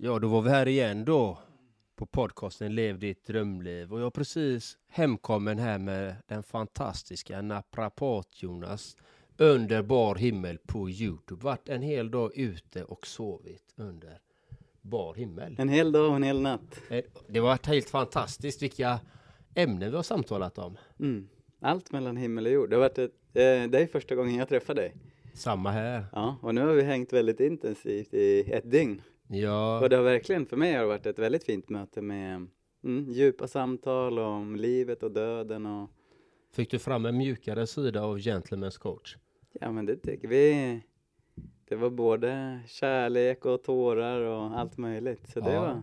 Ja, då var vi här igen då på podcasten Lev ditt drömliv och jag är precis hemkommen här med den fantastiska naprapat-Jonas under bar himmel på Youtube. Vart en hel dag ute och sovit under bar himmel. En hel dag och en hel natt. Eh, Det var helt fantastiskt vilka ämnen vi har samtalat om. Mm. Allt mellan himmel och jord. Det har varit ett, eh, det är första gången jag träffar dig. Samma här. Ja, och nu har vi hängt väldigt intensivt i ett dygn. Ja, Och det har verkligen, för mig har det varit ett väldigt fint möte med mm, djupa samtal om livet och döden och fick du fram en mjukare sida av Gentlemen's coach? ja men det tycker vi. Det var både kärlek och tårar och allt möjligt. Så det Ja. var,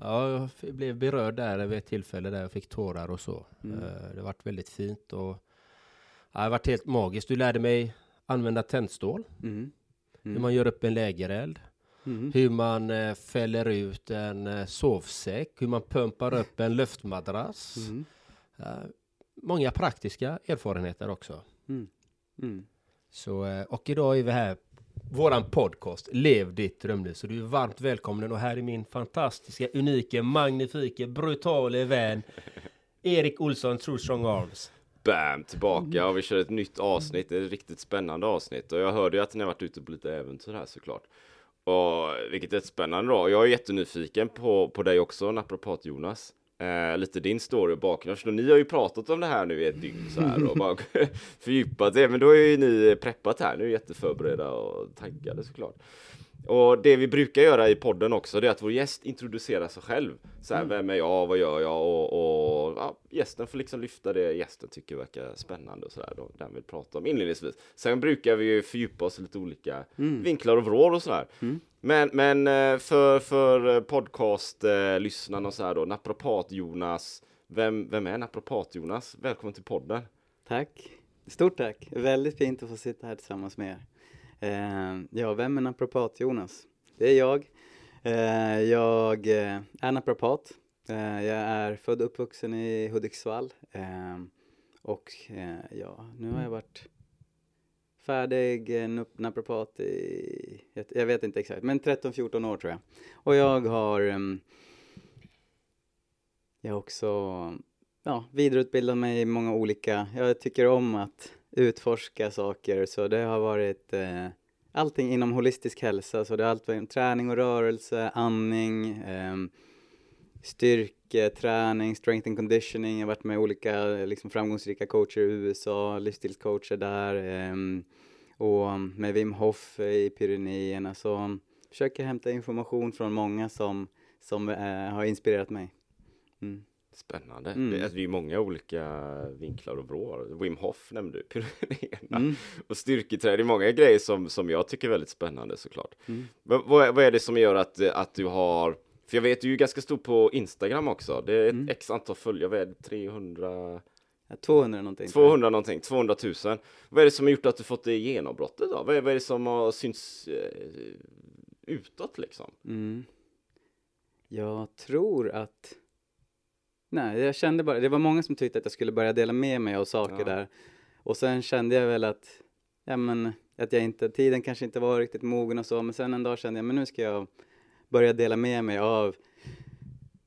Ja, jag blev berörd där vid ett tillfälle där jag fick tårar och så. Mm. Eh, Det varit väldigt fint och ja, det varit helt magiskt. Du lärde mig använda tändstål, mm, hur mm, man gör upp en lägereld, mm, hur man eh, fäller ut en eh, sovsäck, hur man pumpar upp en luftmadrass. mm, Eh, Många praktiska erfarenheter också. mm, mm. Så, eh, och idag är vi här, våran podcast, Lev ditt drömliv. Så du är varmt välkommen och här är min fantastiska, unika, magnifika, brutale vän Erik Olsson, True Strong Arms. Bam! Tillbaka och vi kör ett nytt avsnitt, ett riktigt spännande avsnitt. Och jag hörde ju att ni har varit ute på lite äventyr här såklart. Och vilket är spännande då. Jag är jättenyfiken på, på dig också, naprapat Jonas. Eh, lite din story och bakgrund. Ni har ju pratat om det här nu i ett dygn så här och bara fördjupat det. Men då är ju ni preppat här. Nu är jätteförberedda och taggade såklart. Och det vi brukar göra i podden också, det är att vår gäst introducerar sig själv. Så här, vem är jag, vad gör jag? Och, och ja, gästen får liksom lyfta det gästen tycker verkar spännande och sådär. Den vill prata om inledningsvis. Sen brukar vi ju fördjupa oss i lite olika vinklar och vrår och sådär. Men, men eh, för, för podcast-lyssnarna och så här då, naprapat-Jonas. Vem, vem är naprapat-Jonas? Välkommen till podden. Tack. Stort tack. Väldigt fint att få sitta här tillsammans med er. Eh, ja, vem är naprapat-Jonas? Det är jag. Eh, jag eh, är naprapat. Eh, jag är född och uppvuxen i Hudiksvall. Eh, och eh, ja, nu har jag varit färdig eh, naprapat i, jag, vet inte exakt, men 13-14 år tror jag. Och jag har mm, jag har också ja, vidareutbildat mig i många olika, jag tycker om att utforska saker så det har varit eh, allting inom holistisk hälsa så det har allt varit träning och rörelse, andning, eh, styrketräning, strength and conditioning, jag har varit med olika liksom, framgångsrika coacher i USA, livsstilscoacher där Eh, och med Wim Hof i Pyrenéerna så försöker hämta information från många som, som eh, har inspirerat mig. Mm. Spännande. Mm. Det, alltså, det är många olika vinklar och vrår. Wim Hof nämnde du. Mm. Och styrketräning, det är många grejer som, som jag tycker är väldigt spännande såklart. Mm. Vad, vad, är, vad är det som gör att, att du har, för jag vet du är ju ganska stor på Instagram också. Det är ett Mm. x antal följare, vad är det, 300, Ja, 200 någonting. tror jag. 200 någonting, 200 000. Vad är det som har gjort att du fått det genombrottet då? Vad är, vad är det som har synts eh, utåt liksom? Mm. Jag tror att... Nej, jag kände bara... Det var många som tyckte att jag skulle börja dela med mig av saker Ja. där. Och sen kände jag väl att... Ja, men, att jag inte... Tiden kanske inte var riktigt mogen och så. Men sen en dag kände jag, men nu ska jag börja dela med mig av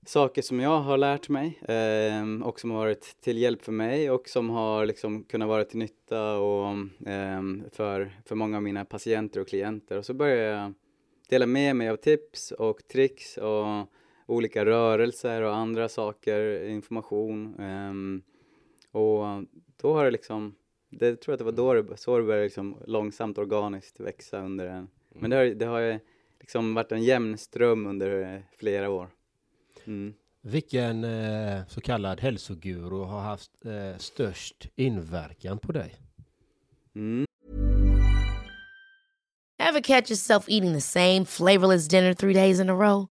saker som jag har lärt mig ehm, och som har varit till hjälp för mig och som har liksom kunnat vara till nytta och, ehm, för, för många av mina patienter och klienter. Och så började jag dela med mig av tips och tricks och olika rörelser och andra saker, information. ehm, och då har det liksom, det tror jag att det var då det, så det började liksom långsamt organiskt växa under en, men det har, det har ju liksom varit en jämn ström under flera år. Mm. Vilken eh, så kallad hälsoguru har haft eh, störst inverkan på dig? Mm. Ever catch yourself eating the same flavorless dinner three days in a row?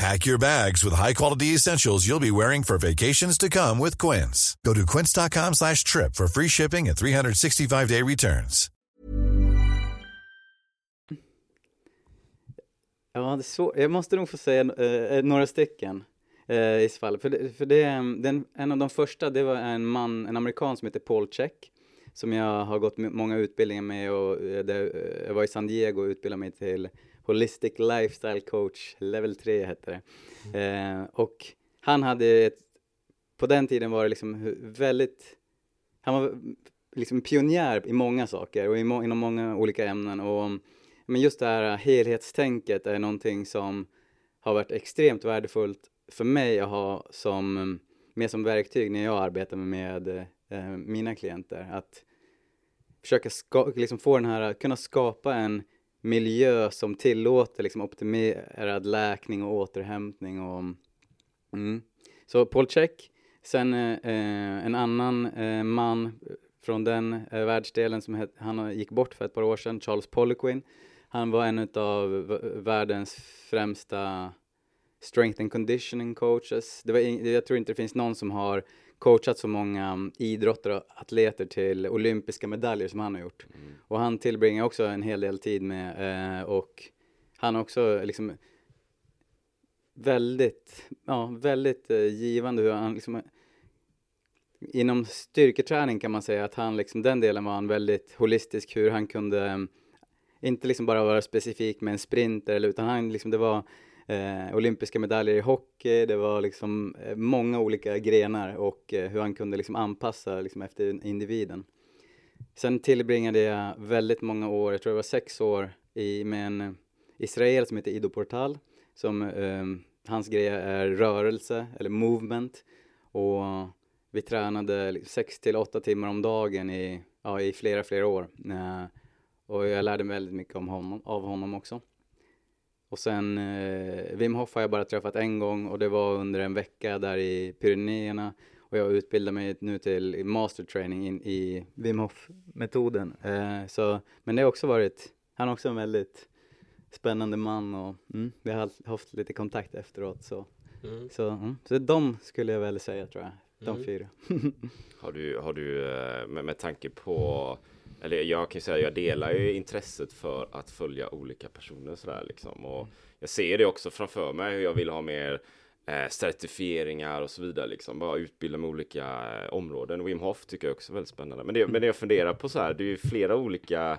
Pack your bags with high-quality essentials you'll be wearing for vacations to come with Quince. Go to quince.com slash trip for free shipping and 365-day returns. Ja, det är så, jag måste nog få säga eh, eh några stycken eh, i så fall. För, det, för det, mm, den, en av de första, det var en man, en amerikan som heter Paul Check, som jag har gått många utbildningar med och eh, det, eh, jag var i San Diego och utbildade mig till Holistic Lifestyle Coach, level 3 hette det. Eh, och han hade, ett, på den tiden var det liksom väldigt, han var liksom pionjär i många saker och i må, inom många olika ämnen och men just det här helhetstänket är någonting som har varit extremt värdefullt för mig att ha som, med som verktyg när jag arbetar med eh, mina klienter. Att försöka ska, liksom få den här, kunna skapa en miljö som tillåter liksom optimerad läkning och återhämtning. Och, mm. Så Paul Check, sen eh, eh en annan eh, man från den eh, världsdelen som het, han gick bort för ett par år sedan, Charles Poliquin. Han var en av världens främsta strength and conditioning coaches. Det var jag tror inte det finns någon som har coachat så många idrottare och atleter till olympiska medaljer som han har gjort. Mm. Och han tillbringar också en hel del tid med eh, och han har också liksom väldigt, ja, väldigt eh, givande hur han liksom inom styrketräning kan man säga att han liksom, den delen var han väldigt holistisk, hur han kunde inte liksom bara vara specifik med en sprinter, utan han liksom, det var eh, olympiska medaljer i hockey, det var liksom eh, många olika grenar och eh, hur han kunde liksom anpassa liksom efter individen. Sen tillbringade jag väldigt många år, jag tror det var sex år, i, med en eh, israel som heter Ido Portal, som eh, hans grej är rörelse eller movement och vi tränade sex till åtta timmar om dagen i, ja, i flera, flera år. Eh, och jag lärde mig väldigt mycket om honom, av honom också. Och sen eh, Wim Hof har jag bara träffat en gång och det var under en vecka där i Pyrenéerna. Och jag utbildar mig nu till master training in, i Wim Hof-metoden. Eh, så, men det har också varit, han är också en väldigt spännande man och mm, vi har haft lite kontakt efteråt. Så, mm. så, mm, så de skulle jag väl säga tror jag, de mm. fyra. har du, har du eh, med, med tanke på eller jag kan säga, jag delar ju intresset för att följa olika personer sådär liksom. Och jag ser det också framför mig hur jag vill ha mer eh, certifieringar och så vidare liksom. Bara utbilda med olika eh, områden. Wim Hof tycker jag också är väldigt spännande. Men det, men det jag funderar på så här, det är ju flera olika,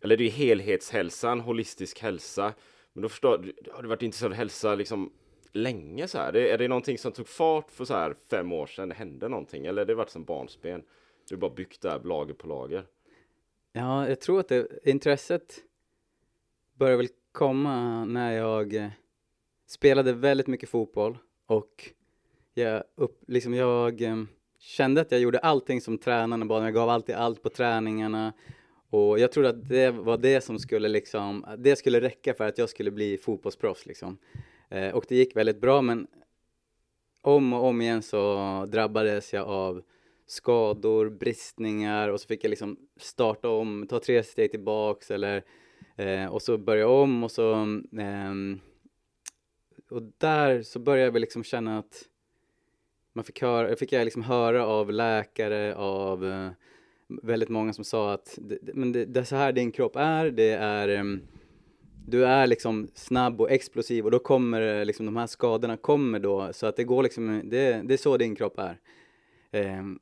eller det är ju helhetshälsan, holistisk hälsa. Men då förstår har du varit intresserad av hälsa liksom länge så här? Det, är det någonting som tog fart för så här fem år sedan? Det hände någonting? Eller har det varit som barnsben? Du bara byggt där lager på lager? Ja, jag tror att det, intresset började väl komma när jag eh, spelade väldigt mycket fotboll och jag, upp, liksom jag eh, kände att jag gjorde allting som tränarna bad Jag gav alltid allt på träningarna och jag trodde att det var det som skulle liksom, det skulle räcka för att jag skulle bli fotbollsproffs liksom. Eh, och det gick väldigt bra men om och om igen så drabbades jag av skador, bristningar och så fick jag liksom starta om, ta tre steg tillbaks eller eh, och så börja om och så eh, och där så började jag liksom känna att man fick höra, fick jag liksom höra av läkare, av eh, väldigt många som sa att det, men det, det är så här din kropp är, det är ehm, du är liksom snabb och explosiv och då kommer eh, liksom de här skadorna kommer då så att det går liksom, det, det är så din kropp är. Um,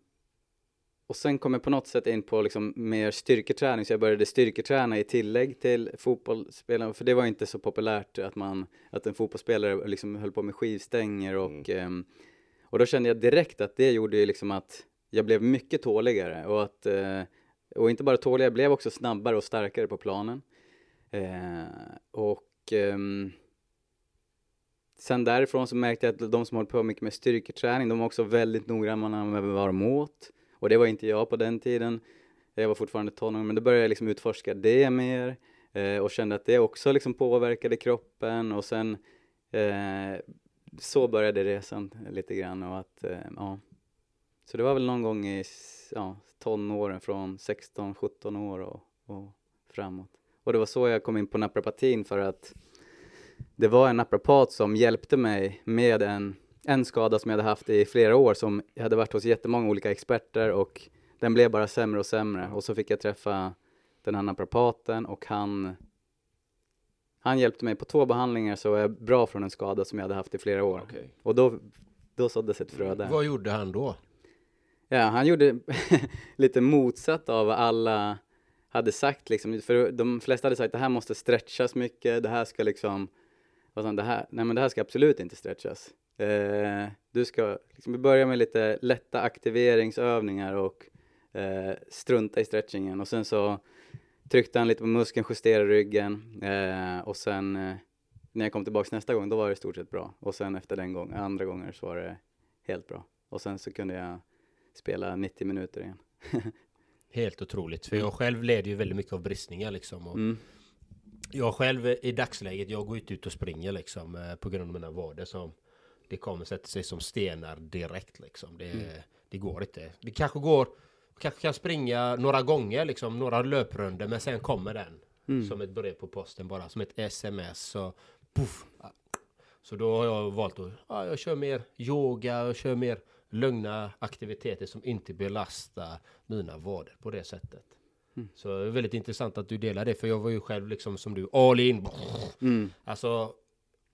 och sen kom jag på något sätt in på liksom mer styrketräning, så jag började styrketräna i tillägg till fotbollsspelare, för det var inte så populärt att man, att en fotbollsspelare liksom höll på med skivstänger och, mm. eh, och då kände jag direkt att det gjorde ju liksom att jag blev mycket tåligare och att, eh, och inte bara tåligare, jag blev också snabbare och starkare på planen. Eh, och ehm, Sen därifrån så märkte jag att de som håller på mycket med styrketräning, de var också väldigt noggranna med vad de åt. Och det var inte jag på den tiden. Jag var fortfarande tonåring, men då började jag liksom utforska det mer eh, och kände att det också liksom påverkade kroppen och sen eh, så började resan lite grann och att, eh, ja. Så det var väl någon gång i ja, tonåren från 16-17 år och, och framåt. Och det var så jag kom in på naprapatin för att det var en naprapat som hjälpte mig med en, en skada som jag hade haft i flera år som jag hade varit hos jättemånga olika experter och den blev bara sämre och sämre och så fick jag träffa den här naprapaten och han han hjälpte mig på två behandlingar så var jag bra från en skada som jag hade haft i flera år. Okay. Och då, då såddes ett frö där. Vad gjorde han då? Ja, han gjorde lite motsatt av vad alla hade sagt liksom. För de flesta hade sagt det här måste stretchas mycket, det här ska liksom och sen det här, nej men det här ska absolut inte stretchas. Eh, du ska liksom börja med lite lätta aktiveringsövningar och eh, strunta i stretchingen och sen så tryckte han lite på muskeln, justerade ryggen eh, och sen eh, när jag kom tillbaks nästa gång då var det i stort sett bra och sen efter den gången, andra gånger så var det helt bra och sen så kunde jag spela 90 minuter igen. helt otroligt, för jag själv led ju väldigt mycket av bristningar liksom. Och mm. Jag själv i dagsläget, jag går inte ut och springer liksom eh, på grund av mina vader som det kommer sätta sig som stenar direkt liksom. Det, mm. det går inte. Det kanske går, kanske kan springa några gånger liksom, några löprunder men sen kommer den mm. som ett brev på posten bara, som ett sms så puff. Så då har jag valt att ja, jag kör mer yoga, och kör mer lugna aktiviteter som inte belastar mina vader på det sättet. Mm. Så det är väldigt intressant att du delar det, för jag var ju själv liksom som du, all in. Mm. Alltså,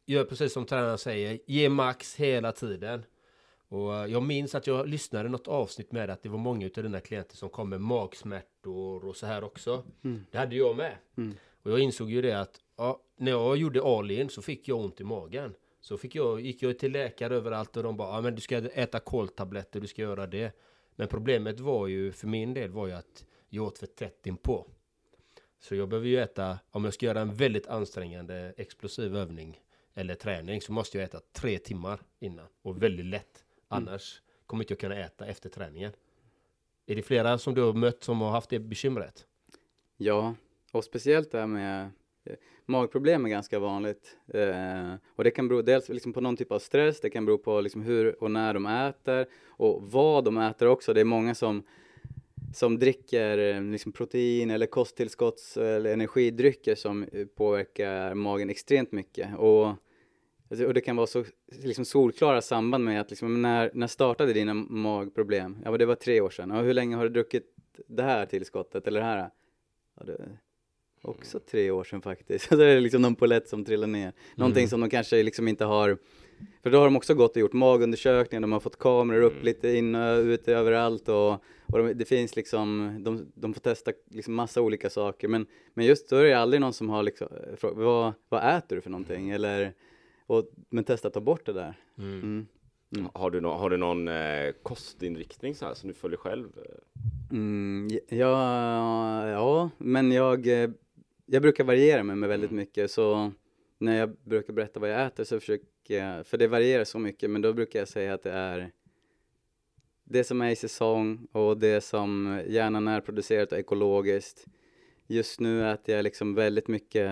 gör precis som tränaren säger, ge max hela tiden. Och jag minns att jag lyssnade något avsnitt med att det var många av dina klienter som kom med magsmärtor och så här också. Mm. Det hade jag med. Mm. Och jag insåg ju det att ja, när jag gjorde all så fick jag ont i magen. Så fick jag, gick jag till läkare överallt och de bara, ja men du ska äta koltabletter, du ska göra det. Men problemet var ju, för min del var ju att jag åt för tätt inpå. Så jag behöver ju äta, om jag ska göra en väldigt ansträngande explosiv övning eller träning så måste jag äta tre timmar innan och väldigt lätt. Mm. Annars mm. kommer inte jag kunna äta efter träningen. Är det flera som du har mött som har haft det bekymret? Ja, och speciellt det här med eh, magproblem är ganska vanligt. Eh, och det kan bero dels liksom på någon typ av stress, det kan bero på liksom hur och när de äter och vad de äter också. Det är många som som dricker eh, liksom protein eller kosttillskotts eller energidrycker som eh, påverkar magen extremt mycket. Och, alltså, och det kan vara så liksom solklara samband med att liksom, när, när startade dina magproblem? Ja, det var tre år sedan. Och hur länge har du druckit det här tillskottet eller det här? Ja, det, också tre år sedan faktiskt. Så det är liksom någon polett som trillar ner. Någonting mm. som de kanske liksom inte har för då har de också gått och gjort magundersökningar, de har fått kameror upp mm. lite in och ute överallt och, och de, det finns liksom, de, de får testa liksom massa olika saker men, men just då är det aldrig någon som har liksom, frågat vad, vad äter du för någonting eller, och, men testa att ta bort det där. Mm. Mm. Mm. Har, du no har du någon eh, kostinriktning så här som du följer själv? Mm, ja, ja, men jag, eh, jag brukar variera mig med väldigt mm. mycket så när jag brukar berätta vad jag äter så försöker jag, för det varierar så mycket, men då brukar jag säga att det är det som är i säsong och det som gärna närproducerat och ekologiskt. Just nu äter jag liksom väldigt mycket,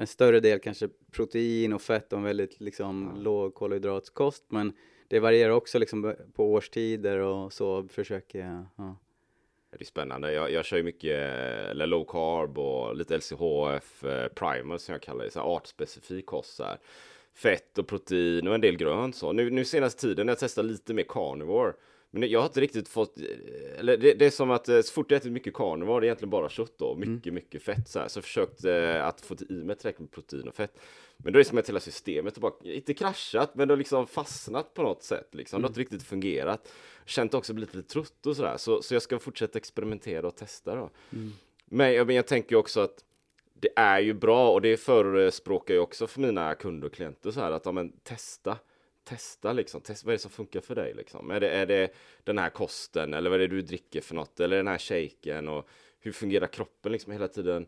en större del kanske protein och fett och en väldigt liksom ja. låg kolhydratskost, men det varierar också liksom på årstider och så försöker jag. Ja. Det är spännande. Jag, jag kör ju mycket eller low carb och lite LCHF eh, primer som jag kallar det, så här artspecifik kost. Så här. Fett och protein och en del grönt så. Nu, nu senaste tiden jag testar lite mer carnivore Men jag har inte riktigt fått, eller det, det är som att eh, så fort jag ätit mycket karneval, det är egentligen bara kött då, mycket, mm. mycket fett så här. Så jag försökt eh, att få i mig tillräckligt med protein och fett. Men då är det som att hela systemet har bara, inte kraschat, men det har liksom fastnat på något sätt liksom. Mm. Det har inte riktigt fungerat. Känt också blivit lite trött och sådär, så, så jag ska fortsätta experimentera och testa då. Mm. Men, jag, men jag tänker också att det är ju bra och det förespråkar jag också för mina kunder och klienter så här att ja, men testa testa liksom, testa, vad är det som funkar för dig liksom? Är det, är det den här kosten eller vad är det du dricker för något eller den här shaken och hur fungerar kroppen liksom hela tiden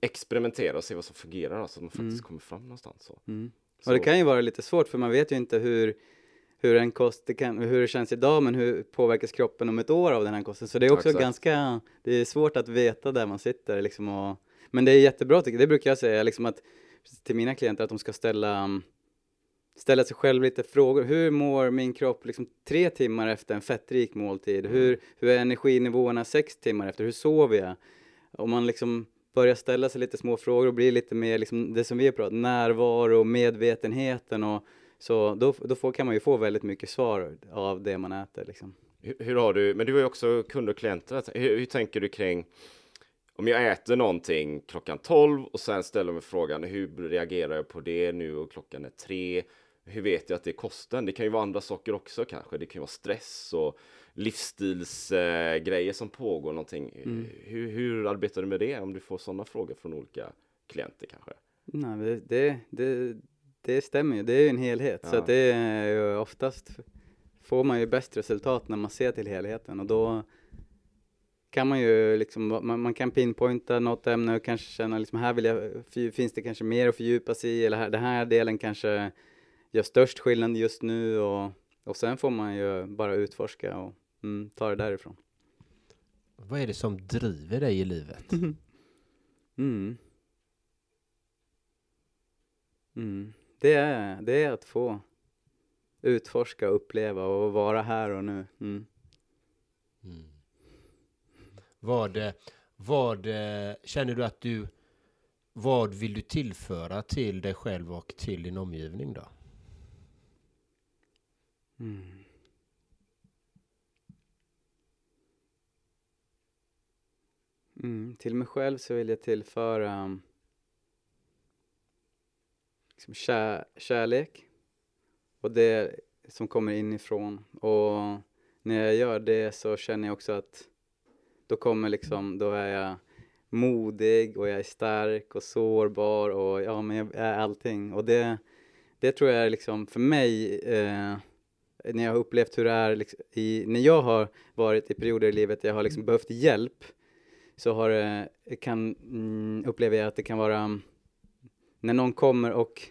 experimentera och se vad som fungerar så att man faktiskt mm. kommer fram någonstans. Så. Mm. Och det kan ju vara lite svårt för man vet ju inte hur hur en kost, det kan, hur det känns idag men hur påverkas kroppen om ett år av den här kosten. Så det är också Exakt. ganska, det är svårt att veta där man sitter liksom och, men det är jättebra tycker jag, det brukar jag säga liksom att till mina klienter att de ska ställa ställa sig själv lite frågor. Hur mår min kropp liksom tre timmar efter en fettrik måltid? Mm. Hur, hur är energinivåerna sex timmar efter? Hur sover jag? Om man liksom börjar ställa sig lite små frågor och blir lite mer liksom det som vi har pratat närvaro, medvetenheten och så då, då får, kan man ju få väldigt mycket svar av det man äter liksom. Hur, hur har du, men du har ju också kunder och klienter, hur, hur tänker du kring om jag äter någonting klockan 12 och sen ställer mig frågan hur reagerar jag på det nu och klockan är tre? Hur vet jag att det är kosten? Det kan ju vara andra saker också kanske. Det kan ju vara stress och livsstilsgrejer eh, som pågår någonting. Mm. Hur, hur, arbetar du med det om du får sådana frågor från olika klienter kanske? Nej, det, det, det, stämmer ju. Det är ju en helhet. Ja. Så att det är ju oftast får man ju bäst resultat när man ser till helheten och då kan man ju liksom, man, man kan pinpointa något ämne och kanske känna liksom här vill jag, finns det kanske mer att fördjupa sig i eller här, den här delen kanske gör störst skillnad just nu och, och sen får man ju bara utforska och mm, ta det därifrån. Vad är det som driver dig i livet? mm. Mm. Det, är, det är att få utforska, uppleva och vara här och nu. Mm. Mm. Vad, vad känner du att du, vad vill du tillföra till dig själv och till din omgivning då? Mm. Mm, till mig själv så vill jag tillföra um, liksom kär, kärlek och det som kommer inifrån. Och när jag gör det så känner jag också att då kommer liksom, då är jag modig och jag är stark och sårbar och ja, men jag är allting. Och det, det tror jag är liksom för mig eh, när jag har upplevt hur det är liksom, i, när jag har varit i perioder i livet där jag har liksom behövt hjälp så har det, kan, mm, upplever jag att det kan vara när någon kommer och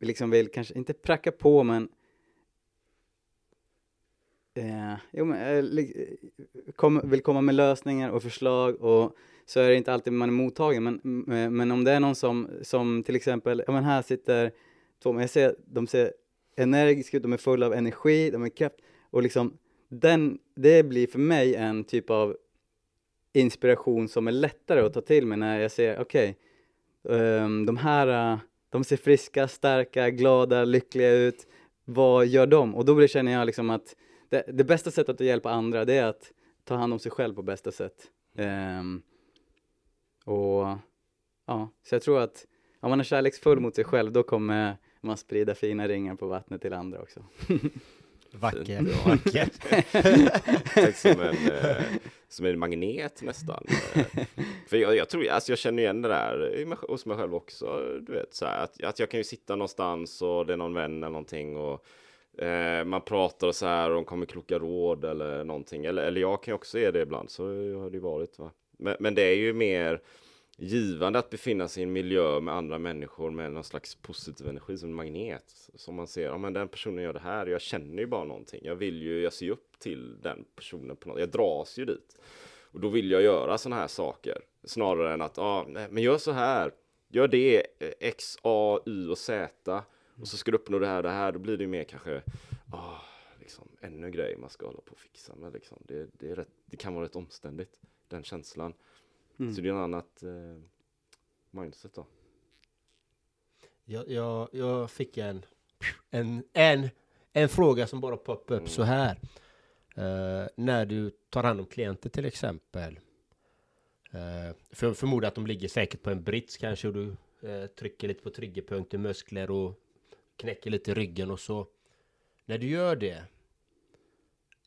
liksom vill kanske inte pracka på men eh, jo, men, eh, kom, vill komma med lösningar och förslag och så är det inte alltid man är mottagen men, men om det är någon som, som till exempel, ja men här sitter två, men jag ser, de ser energiska ut, de är fulla av energi, de är kraft och liksom den, det blir för mig en typ av inspiration som är lättare att ta till mig när jag ser, okej, okay, um, de här, uh, de ser friska, starka, glada, lyckliga ut, vad gör de? Och då känner jag liksom att det, det, bästa sättet att hjälpa andra, det är att ta hand om sig själv på bästa sätt. Um, och ja, så jag tror att om man är kärleksfull mot sig själv, då kommer man sprida fina ringar på vattnet till andra också. Vackert, vackert. som, en, eh, som en magnet nästan. För jag, jag, tror, alltså jag känner igen det där hos mig själv också. Du vet, så här, att, att jag kan ju sitta någonstans och det är någon vän eller någonting och eh, man pratar och så här och de kommer kloka råd eller någonting. Eller, eller jag kan ju också ge det ibland, så har det ju varit. Va? Men, men det är ju mer givande att befinna sig i en miljö med andra människor med någon slags positiv energi som en magnet. Som man ser, ja men den personen gör det här, jag känner ju bara någonting. Jag vill ju, jag ser upp till den personen på något, jag dras ju dit. Och då vill jag göra sådana här saker. Snarare än att, ja, men gör så här. Gör det, eh, X, A, Y och Z. Och så ska du uppnå det här och det här. Då blir det mer kanske, ah, liksom, ännu grej man ska hålla på och fixa med. Liksom. Det, det, är rätt, det kan vara rätt omständigt, den känslan. Mm. Så det är en annat eh, mindset då. Jag, jag, jag fick en, en, en, en fråga som bara poppade upp mm. så här. Eh, när du tar hand om klienter till exempel. Eh, för jag förmodar att de ligger säkert på en brits kanske och du eh, trycker lite på triggerpunkter, muskler och knäcker lite i ryggen och så. När du gör det.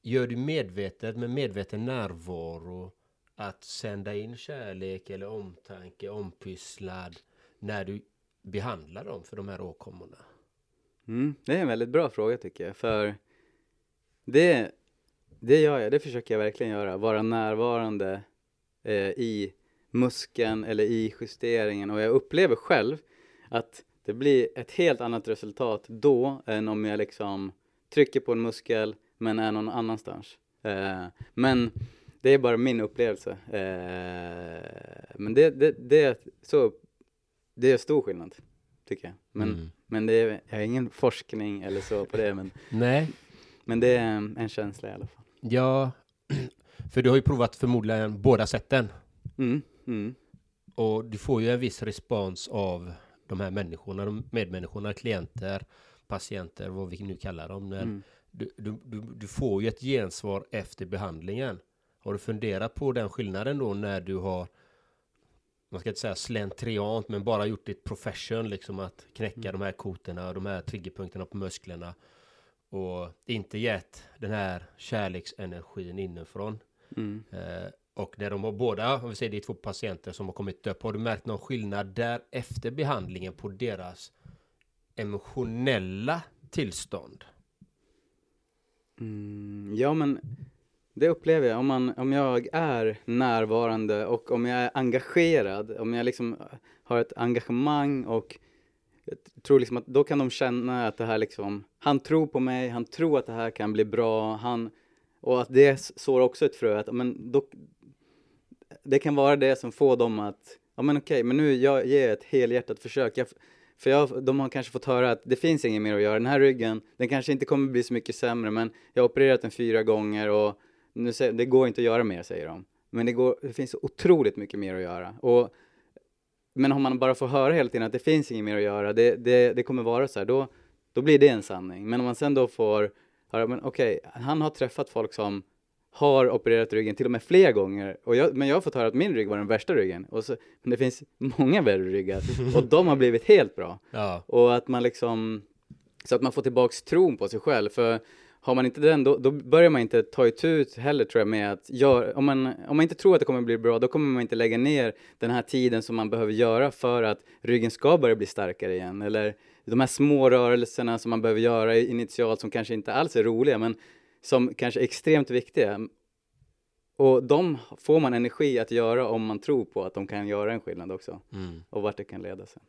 Gör du medvetet med medveten närvaro att sända in kärlek eller omtanke, ompysslad när du behandlar dem för de här åkommorna? Mm, det är en väldigt bra fråga tycker jag, för det, det gör jag, det försöker jag verkligen göra, vara närvarande eh, i muskeln eller i justeringen och jag upplever själv att det blir ett helt annat resultat då än om jag liksom trycker på en muskel men är någon annanstans. Eh, men det är bara min upplevelse. Eh, men det, det, det, är så, det är stor skillnad, tycker jag. Men, Mm. men det är, jag har ingen forskning eller så på det, men, Nej, men det är en, känsla i alla fall. ja, för du har ju provat förmodligen båda sätten. Mm, mm, Och du får ju en viss respons av de här människorna, de medmänniskorna, klienter, patienter, vad vi nu kallar dem. Mm. du, du, du, du får ju ett gensvar efter behandlingen. Har du funderat på den skillnaden då när du har man ska inte säga slentriant, men bara gjort ditt profession, liksom att knäcka de här koterna och de här triggerpunkterna på musklerna. Och inte gett den här kärleksenergin inifrån. Mm. Eh, och när de har båda, om vi säger det är två patienter som har kommit upp, har du märkt någon skillnad där efter behandlingen på deras emotionella tillstånd? Mm, ja, men det upplever jag. Om, man, om jag är närvarande och om jag är engagerad, om jag liksom har ett engagemang och tror liksom att då kan de känna att det här liksom, han tror på mig, han tror att det här kan bli bra, han, och att det sår också ett frö, att men då, det kan vara det som får dem att, ja men okej, men nu jag ger ett helhjärtat försök. Jag, för jag, de har kanske fått höra att det finns inget mer att göra. Den här ryggen, den kanske inte kommer bli så mycket sämre, men jag har opererat den fyra gånger och nu säger, det går inte att göra mer, säger de. Men det, går, det finns otroligt mycket mer att göra. Och, men om man bara får höra hela tiden att det finns inget mer att göra, det, det, det kommer vara så här, då, då blir det en sanning. Men om man sen då får höra, men okej, han har träffat folk som har opererat ryggen till och med fler gånger. Och jag, men jag har fått höra att min rygg var den värsta ryggen. Och så, men det finns många värre ryggar och de har blivit helt bra. Ja, Och att man liksom, så att man får tillbaks tron på sig själv. För har man inte den, då, då börjar man inte ta itu heller tror jag med att gör, om man, om man inte tror att det kommer bli bra, då kommer man inte lägga ner den här tiden som man behöver göra för att ryggen ska börja bli starkare igen. Eller de här små rörelserna som man behöver göra initialt som kanske inte alls är roliga, men som kanske är extremt viktiga. Och de får man energi att göra om man tror på att de kan göra en skillnad också. mm. Och vart det kan leda sen.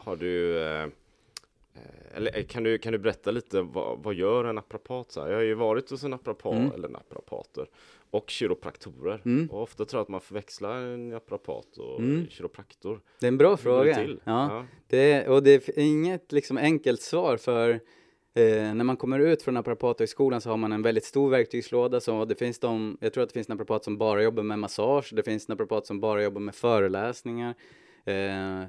Har du, eh, eller kan du, kan du berätta lite vad, vad gör en naprapat? Så här? Jag har ju varit hos en naprapat, Mm. eller naprapater, och kiropraktorer. Mm. Och ofta tror jag att man förväxlar en naprapat och Mm. kiropraktor. Det är en bra fråga. till? Ja. Det, och det är inget liksom enkelt svar för eh, när man kommer ut från naprapathögskolan så har man en väldigt stor verktygslåda. Så det finns de, jag tror att det finns naprapat som bara jobbar med massage, det finns naprapat som bara jobbar med föreläsningar. Eh,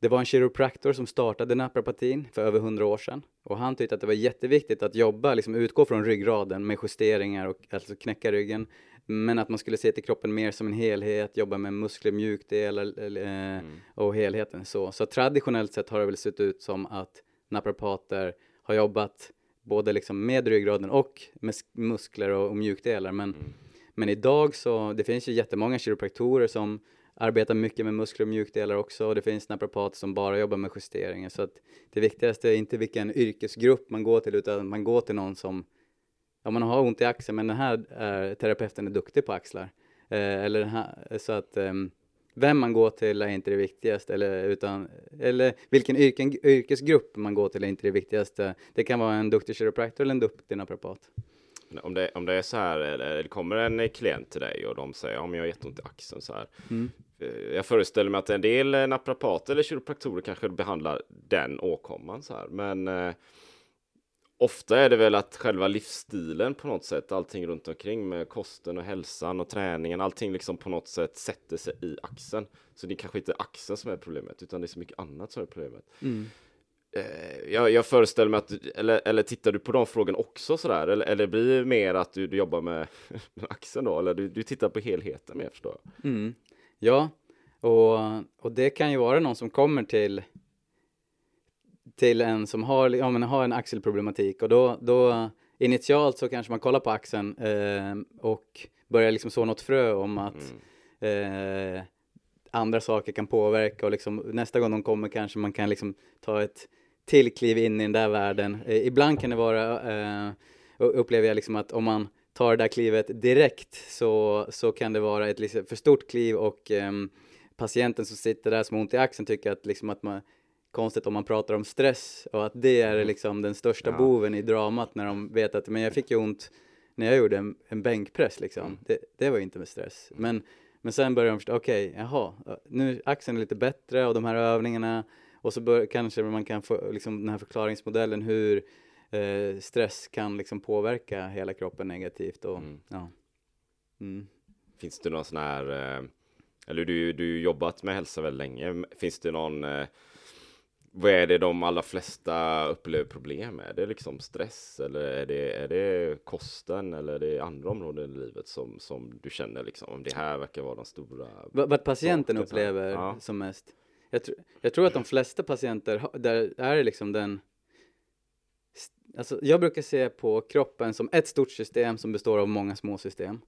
det var en kiropraktor som startade naprapatin för över hundra år sedan och han tyckte att det var jätteviktigt att jobba, liksom utgå från ryggraden med justeringar och alltså knäcka ryggen. Men att man skulle se till kroppen mer som en helhet, jobba med muskler, mjukdelar eh, Mm. och helheten så. Så traditionellt sett har det väl sett ut som att naprapater har jobbat både liksom med ryggraden och med sk- muskler och, och mjukdelar. Men, Mm. men idag så, det finns ju jättemånga kiropraktorer som arbetar mycket med muskler och mjukdelar också och det finns naprapater som bara jobbar med justeringar. Så att det viktigaste är inte vilken yrkesgrupp man går till utan man går till någon som, ja man har ont i axeln men den här är, terapeuten är duktig på axlar. Eh, eller den här, så att eh, vem man går till är inte det viktigaste, eller, utan, eller vilken yrken, yrkesgrupp man går till är inte det viktigaste. Det kan vara en duktig kiropraktor eller en duktig naprapat. Om det, om det är så här, eller det kommer en klient till dig och de säger om jag har jätteont i axeln så här. Mm. Eh, Jag föreställer mig att en del eh, naprapater eller kiropraktorer kanske behandlar den åkomman så här. Men eh, ofta är det väl att själva livsstilen på något sätt, allting runt omkring med kosten och hälsan och träningen, allting liksom på något sätt sätter sig i axeln. Så det är kanske inte axeln som är problemet, utan det är så mycket annat som är problemet. Mm. Eh, jag, jag föreställer mig att, eller, eller tittar du på de frågorna också sådär? Eller, eller blir det mer att du, du jobbar med axeln då? Eller du, du tittar på helheten mer förstår jag? Mm. Ja, och, och det kan ju vara någon som kommer till till en som har, ja, men har en axelproblematik och då, då initialt så kanske man kollar på axeln eh, och börjar liksom så något frö om att Mm. eh, andra saker kan påverka och liksom nästa gång de kommer kanske man kan liksom ta ett till kliv in i den där världen. Eh, ibland kan det vara, eh, upplever jag liksom att om man tar det där klivet direkt så, så kan det vara ett liksom för stort kliv och ehm, patienten som sitter där som ont i axeln tycker att liksom att man konstigt om man pratar om stress och att det är liksom den största Ja. boven i dramat när de vet att men jag fick ju ont när jag gjorde en, en bänkpress liksom. Det, det var ju inte med stress. Men, men sen börjar de förstå, okej, jaha, nu axeln är lite bättre och de här övningarna och så bör, kanske man kan få liksom den här förklaringsmodellen hur eh, stress kan liksom påverka hela kroppen negativt och Mm. ja. Mm. Finns det någon sån här, eh, eller du har jobbat med hälsa väldigt länge, finns det någon, eh, vad är det de allra flesta upplever problem med? Är det liksom stress eller är det, är det kosten eller är det andra områden i livet som, som du känner liksom, om det här verkar vara de stora? Vad, patienten Saker upplever Ja. som mest. Jag, tr jag tror att de flesta patienter, där är liksom den Alltså, jag brukar se på kroppen som ett stort system som består av många små system.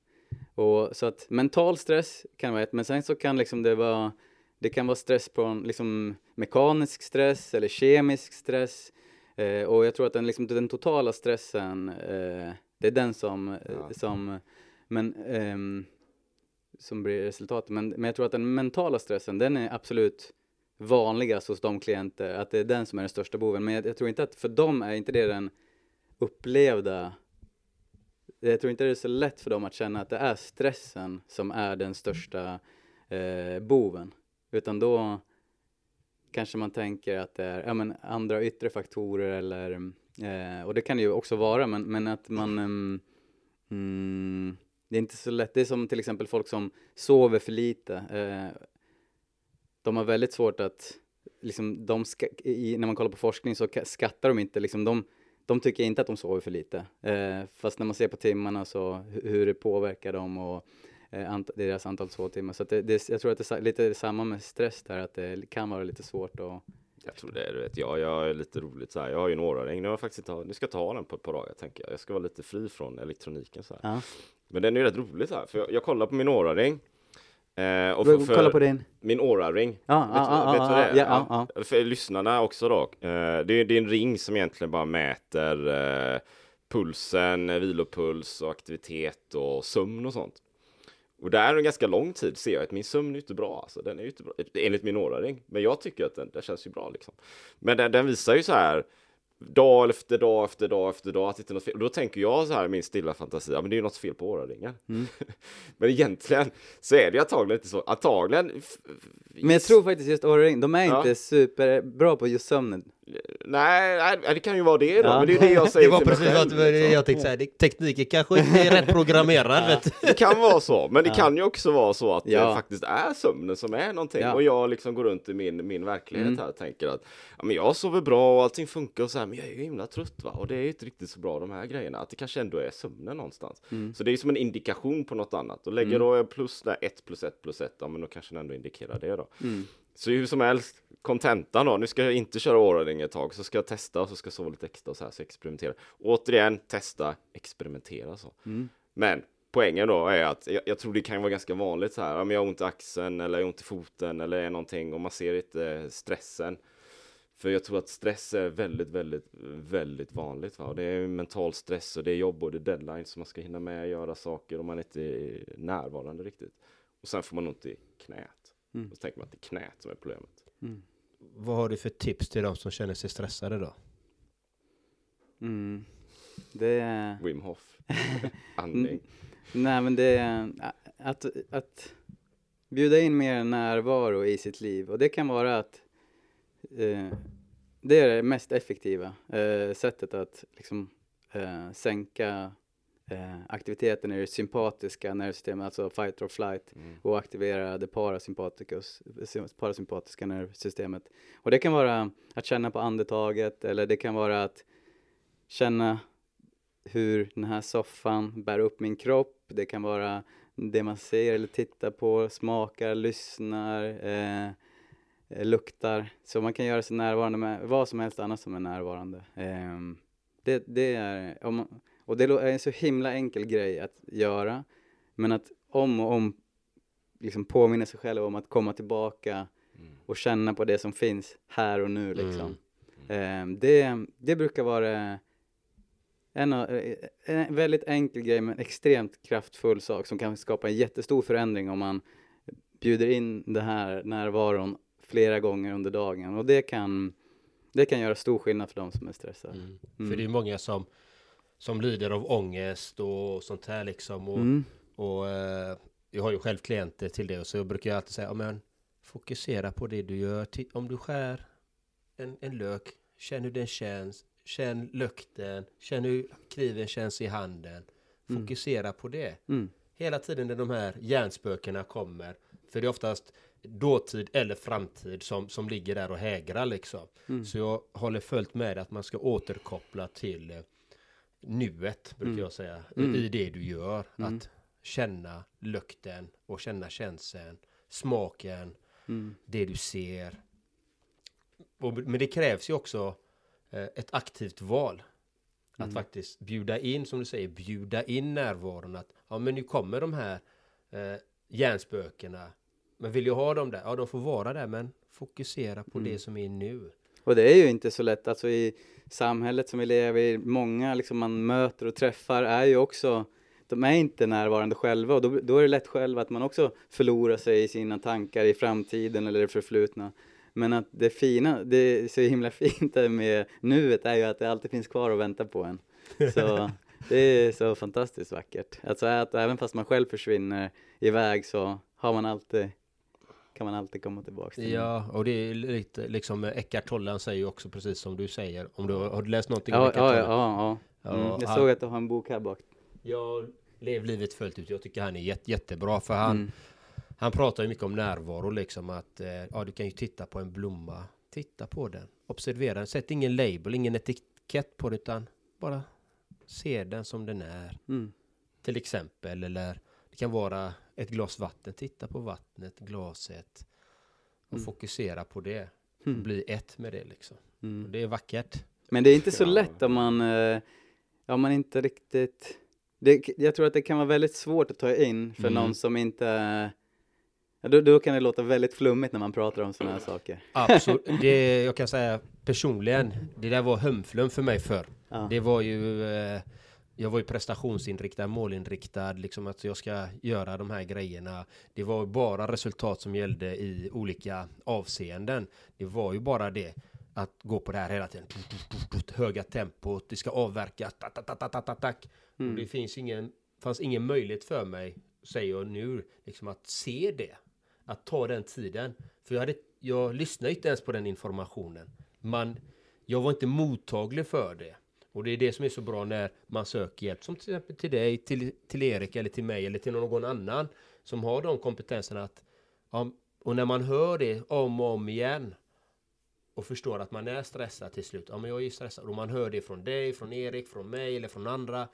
Och så att mental stress kan vara ett, men sen så kan liksom det vara det kan vara stress från liksom mekanisk stress eller kemisk stress. Eh, och jag tror att den, liksom, den totala stressen, eh, det är den som, eh, Ja. som men, ehm, som blir resultatet. Men, men jag tror att den mentala stressen, den är absolut vanligast hos de klienter, att det är den som är den största boven. Men jag, jag tror inte att för dem är inte det den upplevda jag tror inte det är så lätt för dem att känna att det är stressen som är den största eh, boven. Utan då kanske man tänker att det är ja, men andra yttre faktorer eller eh, och det kan det ju också vara men, men att man ehm, mm, det är inte så lätt. Det är som till exempel folk som sover för lite. Eh, de har väldigt svårt att liksom de ska, i, när man kollar på forskning så ka- skattar de inte liksom de de tycker inte att de sover för lite. Eh, fast när man ser på timmarna så hu- hur det påverkar dem och eh, ant- deras antal sovtimmar. Så det, det, jag tror att det är lite samma med stress där, att det kan vara lite svårt att... Jag tror det är, du vet, jag, jag är lite roligt så här. Jag har ju en åraring, nu har faktiskt inte, nu ska jag ta den på ett par dagar tänker jag. Jag ska vara lite fri från elektroniken så här. Ja. Men den är ju rätt rolig så här, för jag, jag kollar på min åraring. Eh, och Kolla för, för på din. min åraring. Ja, vet, du- vet vad det är? ja, ja, ja. För lyssnarna också då. Eh, det, är, det är en ring som egentligen bara mäter eh, pulsen, vilopuls och aktivitet och sömn och sånt. Och där en ganska lång tid ser jag att min sömn är inte bra, alltså den är inte bra, enligt min åraring. Men jag tycker att den, den känns ju bra liksom. Men den, den visar ju så här dag efter dag efter dag efter dag att det är något fel. Och då tänker jag så här i min stilla fantasi, ja men det är ju något fel på åraringen. Mm. men egentligen så är det ju antagligen inte så. Antagligen. Men jag tror faktiskt just Årring, de är Ja. inte superbra på just sömnen. Nej, nej, det kan ju vara det då, Ja. men det är det jag säger Det var till mig precis själv, vad liksom. jag tänkte säga. Det- Tekniken kanske inte är rätt programmerad. du. Det kan vara så, men det Ja. kan ju också vara så att Ja. det faktiskt är sömnen som är någonting Ja. och jag liksom går runt i min, min verklighet Mm. här och tänker att ja, men jag sover bra och allting funkar och så här, men jag är ju himla trött va och det är ju inte riktigt så bra de här grejerna, att det kanske ändå är sömnen någonstans. Mm. Så det är som en indikation på något annat och lägger Mm. då jag plus där 1 plus 1 plus 1, ja men då kanske den ändå indikerar det då. Mm. Så hur som helst, kontentan då, nu ska jag inte köra åraring ett tag, så ska jag testa och så ska jag sova lite extra och så här, så experimentera. Återigen, testa, experimentera så. Mm. Men poängen då är att jag, jag tror det kan vara ganska vanligt så här, om jag har ont i axeln eller jag har ont i foten eller är någonting och man ser inte stressen. För jag tror att stress är väldigt, väldigt, väldigt vanligt. Va? Och det är mental stress och det är jobb och det är deadline som man ska hinna med att göra saker och man inte är närvarande riktigt. Och sen får man ont i knät. Mm. Och så tänker man att det är knät som är problemet. Mm. Vad har du för tips till de som känner sig stressade då? Mm. Det är... Wim Hof. Andning. Nej men det är att, att bjuda in mer närvaro i sitt liv och det kan vara att eh, det är det mest effektiva eh, sättet att liksom eh, sänka eh, aktiviteten i det sympatiska nervsystemet, alltså fight or flight, Mm. och aktivera det parasympatiska nervsystemet. Och det kan vara att känna på andetaget eller det kan vara att känna hur den här soffan bär upp min kropp. Det kan vara det man ser eller tittar på, smakar, lyssnar, eh, eh, luktar. Så man kan göra sig närvarande med vad som helst annat som är närvarande. Ehm, det, det är, om man, och det är en så himla enkel grej att göra. Men att om och om liksom påminna sig själv om att komma tillbaka Mm. och känna på det som finns här och nu liksom. Mm. Ehm, det, det brukar vara en, eh, en väldigt enkel grej men extremt kraftfull sak som kan skapa en jättestor förändring om man bjuder in den här närvaron flera gånger under dagen och det kan, det kan göra stor skillnad för de som är stressade. Mm. Mm. För det är många som, som lider av ångest och sånt här liksom. Och, Mm. och eh, jag har ju själv klienter till det och så brukar jag alltid säga, ja, men fokusera på det du gör. Om du skär en, en lök, känn hur den känns. Känn lukten, känn hur kniven känns i handen. Mm. Fokusera på det. Mm. Hela tiden när de här hjärnspökena kommer. För det är oftast dåtid eller framtid som, som ligger där och hägrar liksom. Mm. Så jag håller fullt med att man ska återkoppla till eh, nuet, brukar Mm. jag säga, Mm. i det du gör. Mm. Att känna lukten och känna känslan, smaken, Mm. det du ser. Och, men det krävs ju också eh, ett aktivt val. Att Mm. faktiskt bjuda in, som du säger, bjuda in närvaron. Att ja, men nu kommer de här eh, hjärnspökena. Men vill jag ha dem där? Ja, de får vara där, men fokusera på Mm. det som är nu. Och det är ju inte så lätt, alltså i samhället som vi lever i, många liksom man möter och träffar är ju också, de är inte närvarande själva och då, då är det lätt själv att man också förlorar sig i sina tankar i framtiden eller det förflutna. Men att det fina, det är så himla fint med nuet är ju att det alltid finns kvar och väntar på en. Så det är så fantastiskt vackert. Alltså att även fast man själv försvinner iväg så har man alltid, kan man alltid komma tillbaka till Ja, och det är lite liksom Eckart Tolle säger ju också precis som du säger. Om du har du läst någonting om Ja, Eckart ja, Tolle? ja, ja, ja. Mm, Ja, jag han- såg att du har en bok här bak. Jag lev livet fullt ut. Jag tycker han är jätte, jättebra för han, Mm. han pratar ju mycket om närvaro liksom att eh, ja, du kan ju titta på en blomma. Titta på den. Observera den. Sätt ingen label, ingen etikett på det utan bara se den som den är. Mm. Till exempel eller det kan vara ett glas vatten. Titta på vattnet, glaset och Mm. fokusera på det. Mm. Bli ett med det liksom. Mm. det är vackert. Men det är inte så lätt om man, eh, om man inte riktigt, det, jag tror att det kan vara väldigt svårt att ta in för Mm. någon som inte, då, då kan det låta väldigt flummigt när man pratar om sådana här saker. Absolut. Det, jag kan säga personligen, det där var hömflum för mig förr. Ja. Det var ju, eh, jag var ju prestationsinriktad, målinriktad, liksom att jag ska göra de här grejerna. Det var ju bara resultat som gällde i olika avseenden. Det var ju bara det att gå på det här hela tiden. Höga tempot, det ska avverkas. Mm. Det finns ingen, fanns ingen möjlighet för mig, säger jag nu, liksom att se det. Att ta den tiden. För jag, hade, jag lyssnade inte ens på den informationen. Man, jag var inte mottaglig för det. Och det är det som är så bra när man söker hjälp. Som till exempel till dig, till, till Erik eller till mig eller till någon annan. Som har de kompetenserna att... Och när man hör det om och om igen. Och förstår att man är stressad till slut. Ja men jag är ju stressad. Och man hör det från dig, från Erik, från mig eller från andra.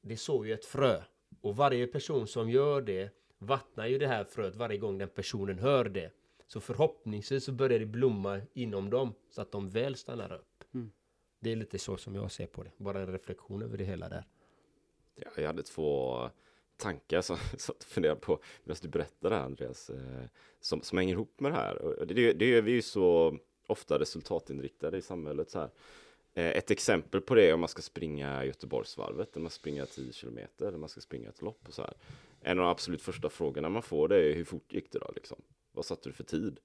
Det sår ju ett frö. Och varje person som gör det vattnar ju det här fröet varje gång den personen hör det. Så förhoppningsvis så börjar det blomma inom dem så att de väl stannar upp. Det är lite så som jag ser på det. Bara en reflektion över det hela där. Ja, jag hade två tankar som jag satt och funderade på medan du berättade det här Andreas, eh, som, som hänger ihop med det här. Och det, det är vi ju så ofta resultatinriktade i samhället. Så här. Eh, ett exempel på det är om man ska springa Göteborgsvarvet, eller man ska springa 10 kilometer, eller man ska springa ett lopp och så här. En av de absolut första frågorna man får det är hur fort gick det då liksom? Vad satte du för tid?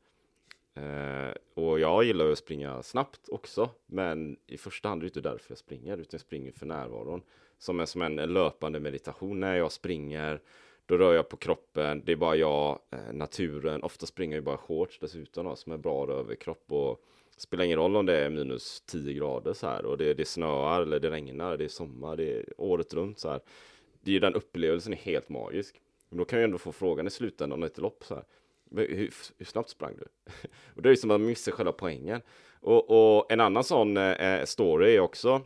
Eh, och jag gillar ju att springa snabbt också, men i första hand är det inte därför jag springer, utan jag springer för närvaron. Som en, som en löpande meditation. När jag springer, Då rör jag på kroppen, det är bara jag, eh, naturen, ofta springer jag bara shorts dessutom då, som är bra överkropp och spelar ingen roll om det är minus 10 grader så här och det, det snöar eller det regnar, det är sommar, det är året runt så här. Det är ju den upplevelsen är helt magisk. Men då kan jag ändå få frågan i slutändan av ett lopp så här. Hur, hur snabbt sprang du? och det är ju som att man missar själva poängen. Och, och en annan sån eh, story är också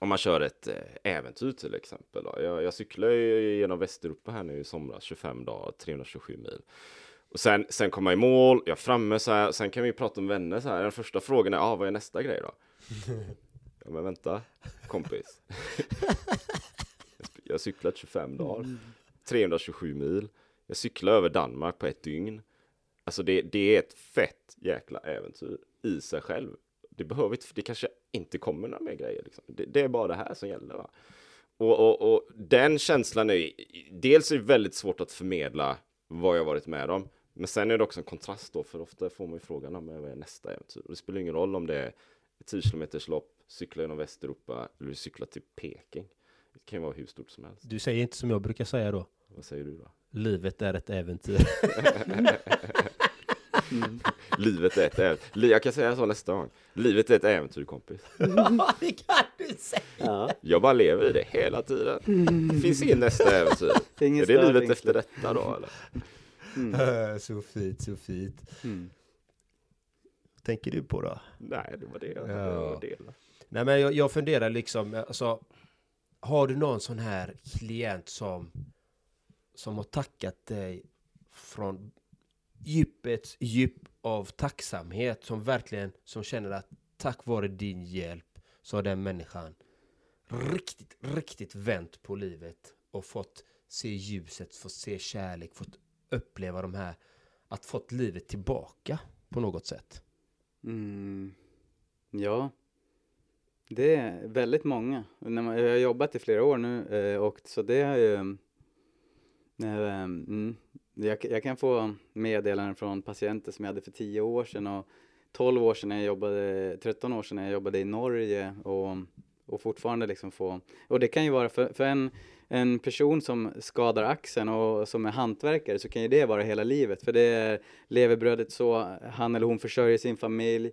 om man kör ett eh, äventyr till exempel. Jag, jag cyklade genom Västeuropa här nu i somras, 25 dagar, 327 mil. Och sen, sen kommer jag i mål, jag är framme så här, sen kan vi prata om vänner så här. Den första frågan är, ah, vad är nästa grej då? ja men vänta, kompis. jag har cyklat 25 dagar, 327 mil. Jag cyklade över Danmark på ett dygn. Alltså det, det är ett fett jäkla äventyr i sig själv. Det behöver inte, det kanske inte kommer några mer grejer. Liksom. Det, det, är bara det här som gäller. Va? Och, och, och den känslan är, dels är det väldigt svårt att förmedla vad jag varit med om. Men sen är det också en kontrast då, för ofta får man ju frågan om vad är nästa äventyr? Och det spelar ingen roll om det är ett 10 km lopp, cykla genom Västeuropa eller cykla till Peking. Det kan ju vara hur stort som helst. Du säger inte som jag brukar säga då. Vad säger du då? Livet är ett äventyr. mm. Livet är ett äventyr. Jag kan säga så nästa gång. Livet är ett äventyr kompis. Ja, det kan du säga. Ja. Jag bara lever i det hela tiden. Det finns ingen nästa äventyr. Det är, är det livet efter detta då eller? Mm. så fint, så fint. Mm. tänker du på då? Nej, det var det jag ja. dela. Nej, men jag, jag funderar liksom, alltså, har du någon sån här klient som, som har tackat dig från djupets djup av tacksamhet, som verkligen, som känner att tack vare din hjälp så har den människan riktigt, riktigt vänt på livet och fått se ljuset, fått se kärlek, fått uppleva de här, att fått livet tillbaka på något sätt? Mm. Ja, det är väldigt många. Jag har jobbat i flera år nu eh, och så det har ju Eh, mm, jag, jag, kan få meddelanden från patienter som jag hade för 10 år sedan och 12 år sedan när jag jobbade, 13 år sedan när jag jobbade i Norge och, och fortfarande liksom få, och det kan ju vara för, för en en person som skadar axeln och som är hantverkare så kan ju det vara hela livet. För det är levebrödet så han eller hon försörjer sin familj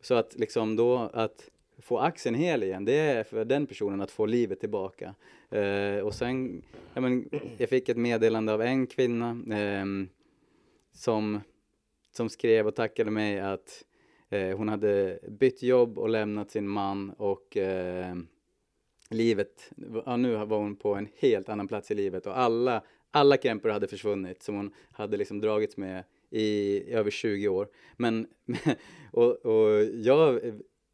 så att liksom då att få axeln hel igen det är för den personen att få livet tillbaka eh, och sen ja, men, jag fick ett meddelande av en kvinna eh, som som skrev och tackade mig att eh, hon hade bytt jobb och lämnat sin man och eh, livet, ja, nu var hon på en helt annan plats i livet och alla, alla krämpor hade försvunnit som hon hade liksom dragits med i över 20 år. Men, och, och jag,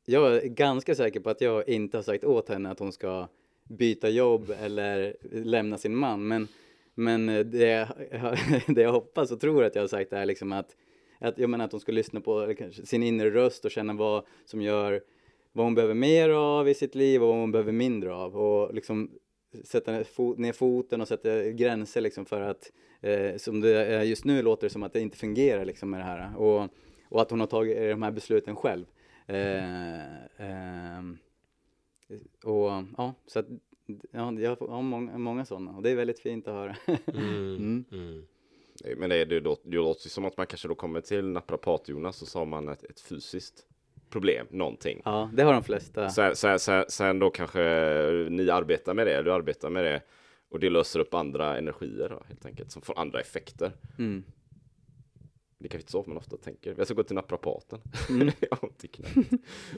jag är ganska säker på att jag inte har sagt åt henne att hon ska byta jobb eller lämna sin man. Men, men det, det jag hoppas och tror att jag har sagt är liksom att, att, jag menar att hon ska lyssna på sin inre röst och känna vad som gör vad hon behöver mer av i sitt liv och vad hon behöver mindre av och liksom sätta ner foten och sätta gränser liksom för att eh, som det är just nu låter det som att det inte fungerar liksom med det här och, och att hon har tagit de här besluten själv. Eh, eh, och ja, så att ja, jag har många, många sådana och det är väldigt fint att höra. mm, mm. Mm. Men det, det, låter, det låter som att man kanske då kommer till naprapat-Jonas och så har man ett, ett fysiskt problem, någonting. Ja, det har de flesta. Sen, sen, sen, sen då kanske ni arbetar med det, du arbetar med det och det löser upp andra energier då, helt enkelt, som får andra effekter. Mm. Det kanske inte så man ofta tänker. Jag ska gå till naprapaten. Mm. jag har inte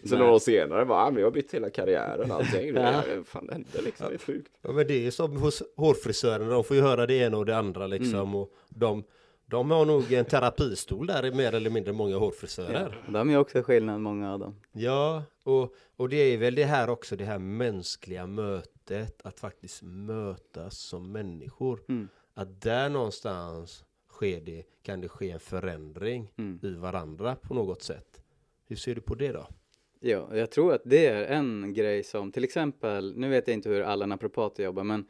Sen några år senare bara, ah, men jag har bytt hela karriären allting. ja. Fan det hände liksom, det är sjukt. Ja men det är som hos hårfrisörerna, de får ju höra det ena och det andra liksom. Mm. Och de de har nog en terapistol där mer eller mindre många hårfrisörer. Ja, de är också skillnad många av dem. Ja, och, och det är väl det här också, det här mänskliga mötet, att faktiskt mötas som människor. Mm. Att där någonstans sker det, kan det ske en förändring mm. i varandra på något sätt. Hur ser du på det då? Ja, jag tror att det är en grej som till exempel, nu vet jag inte hur alla naprapater jobbar, men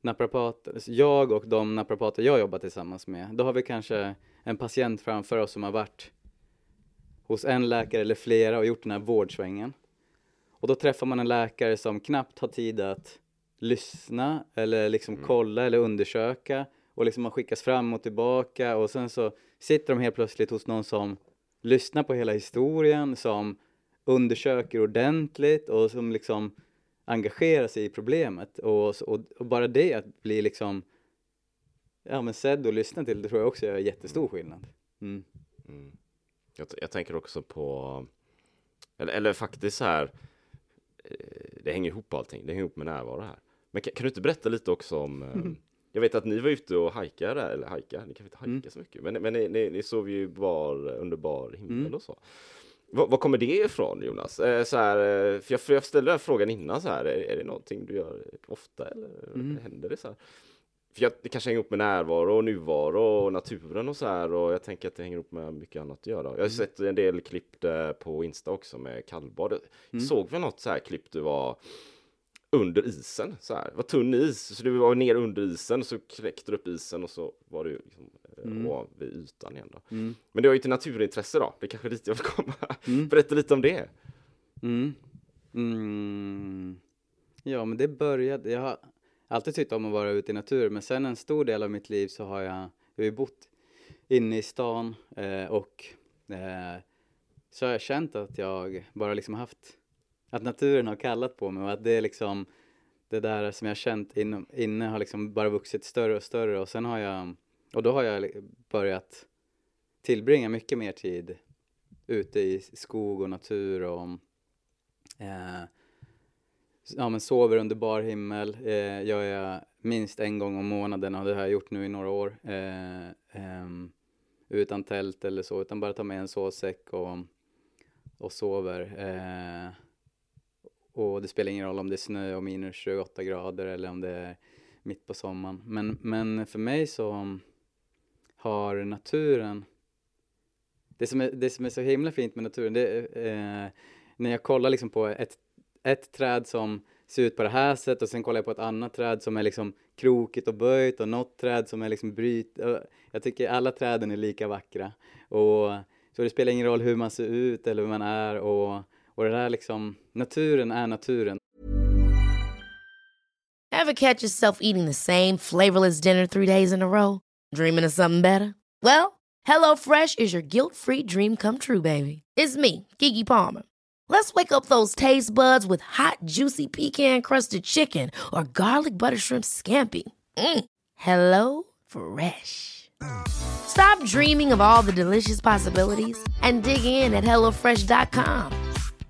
naprapater, jag och de naprapater jag jobbar tillsammans med, då har vi kanske en patient framför oss som har varit hos en läkare eller flera och gjort den här vårdsvängen. Och då träffar man en läkare som knappt har tid att lyssna eller liksom mm. kolla eller undersöka och liksom man skickas fram och tillbaka och sen så sitter de helt plötsligt hos någon som lyssnar på hela historien, som undersöker ordentligt och som liksom engagerar sig i problemet och, och, och bara det att bli liksom ja men sedd och lyssnad till det tror jag också gör jättestor skillnad. Mm. Mm. Jag, jag, tänker också på, eller, eller faktiskt så här, eh, det hänger ihop allting, det hänger ihop med närvaro här. Men kan, kan du inte berätta lite också om, mm. jag vet att ni var ute och hajkade, eller hajka, ni kanske inte hajka mm. så mycket, men, men ni, ni, ni sov ju bar, under bar himmel mm. och så. Var, kommer det ifrån Jonas? Eh, så här, för, jag, för jag ställde den frågan innan så här, är, är det någonting du gör ofta eller mm. händer det så här? för jag, det kanske hänger ihop med närvaro och nuvaro och naturen och så här och jag tänker att det hänger ihop med mycket annat att göra. Jag har mm. sett en del klipp på Insta också med kallbad. Mm. Såg vi något så här klipp du var under isen så här. Det var tunn is så du var ner under isen så kläckte du upp isen och så var du liksom eh, mm. vid ytan igen då. Mm. Men det var ju till naturintresse då. Det är kanske dit jag vill komma. Mm. Berätta lite om det. Mm. Mm. Ja, men det började. Jag har alltid tyckt om att vara ute i naturen men sen en stor del av mitt liv så har jag, jag har bott inne i stan eh, och eh, så har jag känt att jag bara liksom haft, att naturen har kallat på mig och att det är liksom det där som jag känt in, inne har liksom bara vuxit större och större och sen har jag, och då har jag börjat tillbringa mycket mer tid ute i skog och natur och eh, ja, men sover under bar himmel eh, gör jag minst en gång om månaden och det har jag gjort nu i några år. Eh, eh, utan tält eller så, utan bara ta med en sovsäck och, och sover. Eh, och det spelar ingen roll om det är snö och minus 28 grader eller om det är mitt på sommaren. Men, men för mig så har naturen det som, är, det som är så himla fint med naturen, det är eh, när jag kollar liksom på ett ett träd som ser ut på det här sättet och sen kollar jag på ett annat träd som är liksom krokigt och böjt och något träd som är liksom bryt. Eh, jag tycker alla träden är lika vackra. Och, så det spelar ingen roll hur man ser ut eller hur man är och, och det där liksom, naturen är naturen. Have catch yourself eating the same flavorless dinner three days in a row? Dreaming of something better? Well, hello fresh is your guilt free dream come true baby. It's me, Gigi Palmer. Let's wake up those taste buds with hot, juicy pecan crusted chicken or garlic butter shrimp scampi. Mm. Hello Fresh. Stop dreaming of all the delicious possibilities and dig in at HelloFresh.com.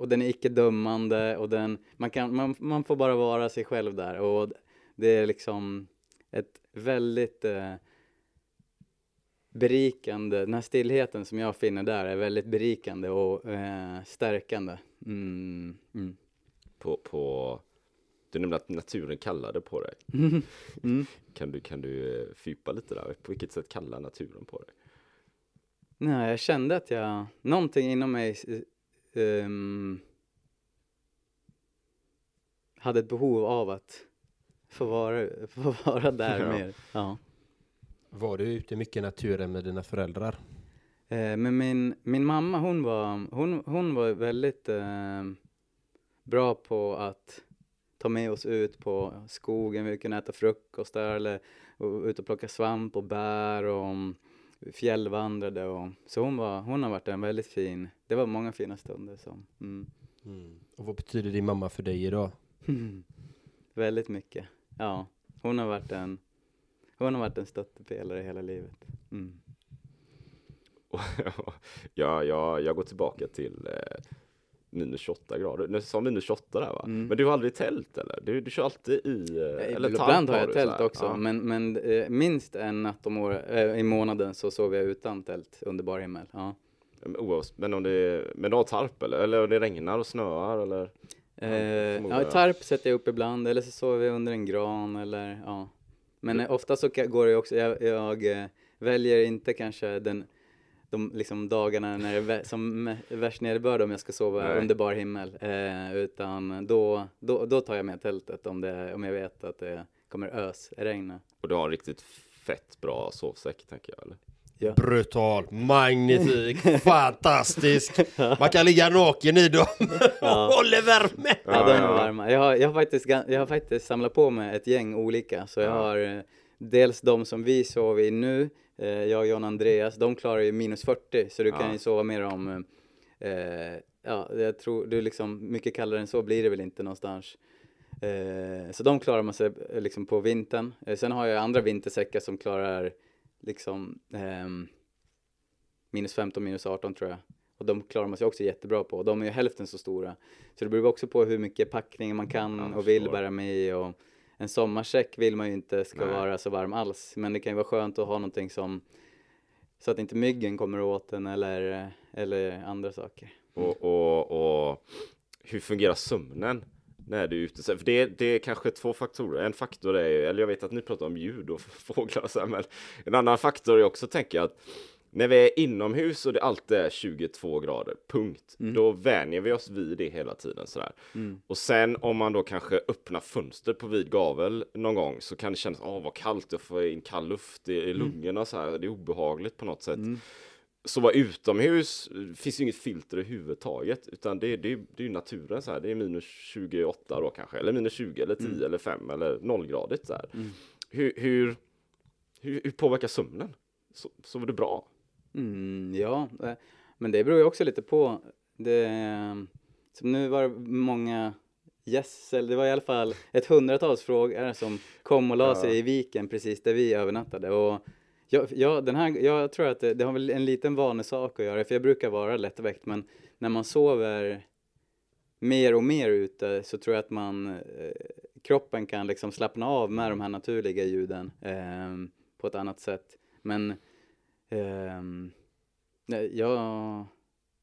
Och den är icke dömande och den, man, kan, man, man får bara vara sig själv där och det är liksom ett väldigt eh, berikande, den här stillheten som jag finner där är väldigt berikande och eh, stärkande. Mm, mm. På, på, du nämnde att naturen kallade på dig. Mm. Kan du, kan du eh, fördjupa lite där? På vilket sätt kallar naturen på dig? Nej, jag kände att jag, någonting inom mig um, hade ett behov av att få vara, få vara där ja. mer. Ja. Var du ute mycket i naturen med dina föräldrar? Eh, men min, min mamma hon var, hon, hon var väldigt eh, bra på att ta med oss ut på skogen, vi kunde äta frukost där eller ut och plocka svamp och bär och fjällvandrade och så hon var, hon har varit en väldigt fin, det var många fina stunder som, mm. Mm. Och vad betyder din mamma för dig idag? väldigt mycket, ja. Hon har varit en, hon har varit en stöttepelare hela livet. Mm. ja, ja, jag går tillbaka till eh, minus 28 grader. Nu sa minus 28 där va? Mm. Men du har aldrig tält eller? Du, du kör alltid i... Eh, eller ibland har jag tält också, ja. men, men eh, minst en natt om år, eh, i månaden så sover jag utan tält under bar himmel. Ja. Men om det, men du har tarp eller? Eller om det regnar och snöar eller? Eh, ja, tarp sätter jag upp ibland, eller så sover jag under en gran eller ja. Men eh, ofta så går det också, jag, jag eh, väljer inte kanske den, de liksom dagarna när det är som värst nederbörd om jag ska sova Nej. under bar himmel. Eh, utan då, då, då tar jag med tältet om, det, om jag vet att det kommer ös, regna. Och du har en riktigt fett bra sovsäck tänker jag eller? Ja. Brutal, magnifik, fantastisk. Man kan ligga naken i dem och håller värme. Ja, de är varma. Jag har, jag, har faktiskt, jag har faktiskt samlat på mig ett gäng olika. Så jag har eh, dels de som vi sover i nu, eh, jag, John och Andreas, de klarar ju minus 40 så du kan Ja. ju sova med dem. Eh, ja, jag tror du liksom, mycket kallare än så blir det väl inte någonstans. Eh, så de klarar man sig eh, liksom på vintern. Eh, sen har jag andra vintersäckar som klarar liksom ehm, minus 15, minus 18 tror jag. Och de klarar man sig också jättebra på. De är ju hälften så stora. Så det beror också på hur mycket packning man kan Ja, jag och vill bära med. Och en sommarsäck vill man ju inte ska Nej. vara så varm alls. Men det kan ju vara skönt att ha någonting som så att inte myggen kommer åt den eller, eller andra saker. Och, och, och hur fungerar sömnen när du är ute? För det, det är kanske två faktorer. En faktor är, eller jag vet att ni pratar om ljud och fåglar och så här, men en annan faktor är också tänker jag att när vi är inomhus och det alltid är 22 grader, punkt, då vänjer vi oss vid det hela tiden sådär. Och sen om man då kanske öppnar fönster på vid gavel någon gång så kan det kännas, åh vad kallt, jag får in kall luft i, i lungorna så här, det är obehagligt på något sätt. Så vara utomhus det finns ju inget filter överhuvudtaget utan det, det, det är ju naturen så här. Det är minus 28 då kanske eller minus 20 eller 10 eller 5 eller nollgradigt så här. Hur, hur, hur, hur påverkar sömnen? So, sover du bra? Mm, ja, eh, men det beror ju också lite på. Det, som nu var det många gässel, det var i alla fall ett hundratals frågor som kom och la sig i viken precis där vi övernattade. Och jag, jag, den här, jag tror att det, det har väl en liten vanesak att göra, för jag brukar vara lättväckt, men när man sover mer och mer ute så tror jag att man, eh, kroppen kan liksom slappna av med de här naturliga ljuden eh, på ett annat sätt. Men Um, nej, jag,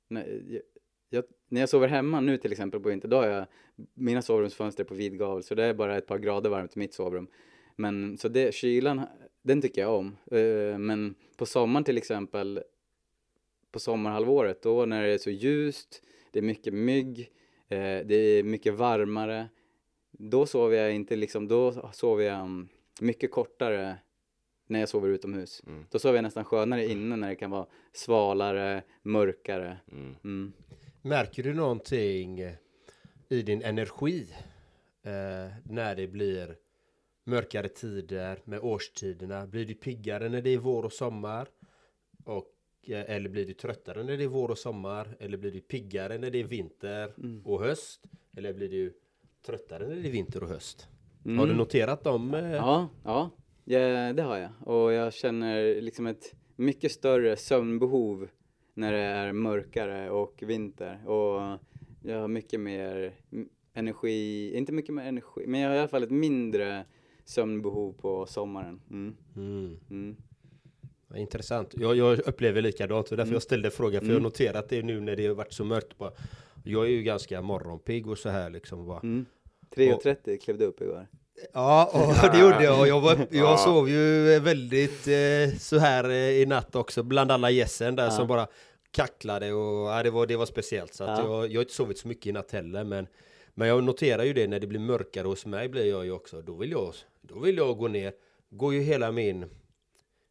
nej, jag, jag, när jag sover hemma nu till exempel på vintern, då har jag mina sovrumsfönster på vid gavel, så det är bara ett par grader varmt i mitt sovrum. Men så det, kylan, den tycker jag om. Uh, men på sommaren till exempel, på sommarhalvåret, då när det är så ljust, det är mycket mygg, uh, det är mycket varmare, då sover jag inte liksom, då sover jag mm, mycket kortare när jag sover utomhus. Då sover jag nästan skönare inne när det kan vara svalare, mörkare. Mm. Märker du någonting i din energi eh, när det blir mörkare tider med årstiderna? Blir du piggare när det är vår och sommar? Och, eh, eller blir du tröttare när det är vår och sommar? Eller blir du piggare när det är vinter och höst? Eller blir du tröttare när det är vinter och höst? Har du noterat dem? Eh? Ja, ja, ja, det har jag. Och jag känner liksom ett mycket större sömnbehov när det är mörkare och vinter. Och jag har mycket mer energi, inte mycket mer energi, men jag har i alla fall ett mindre sömnbehov på sommaren. Mm. Mm. Mm. Ja, Intressant. Jag, jag upplever likadant och därför jag ställde frågan. För jag har noterat det nu när det har varit så mörkt. Bara, jag är ju ganska morgonpigg och så här liksom. Bara. Mm. 3.30 klev du upp igår. Ja, och det gjorde jag. Jag, var, jag sov ju väldigt eh, så här eh, i natt också. Bland alla gässen där som bara kacklade och ja, det, var, det var speciellt. Så Ja. jag, jag har inte sovit så mycket i natt heller. Men, men jag noterar ju det när det blir mörkare hos mig blir jag ju också. Då vill jag, då vill jag gå ner. Går ju hela min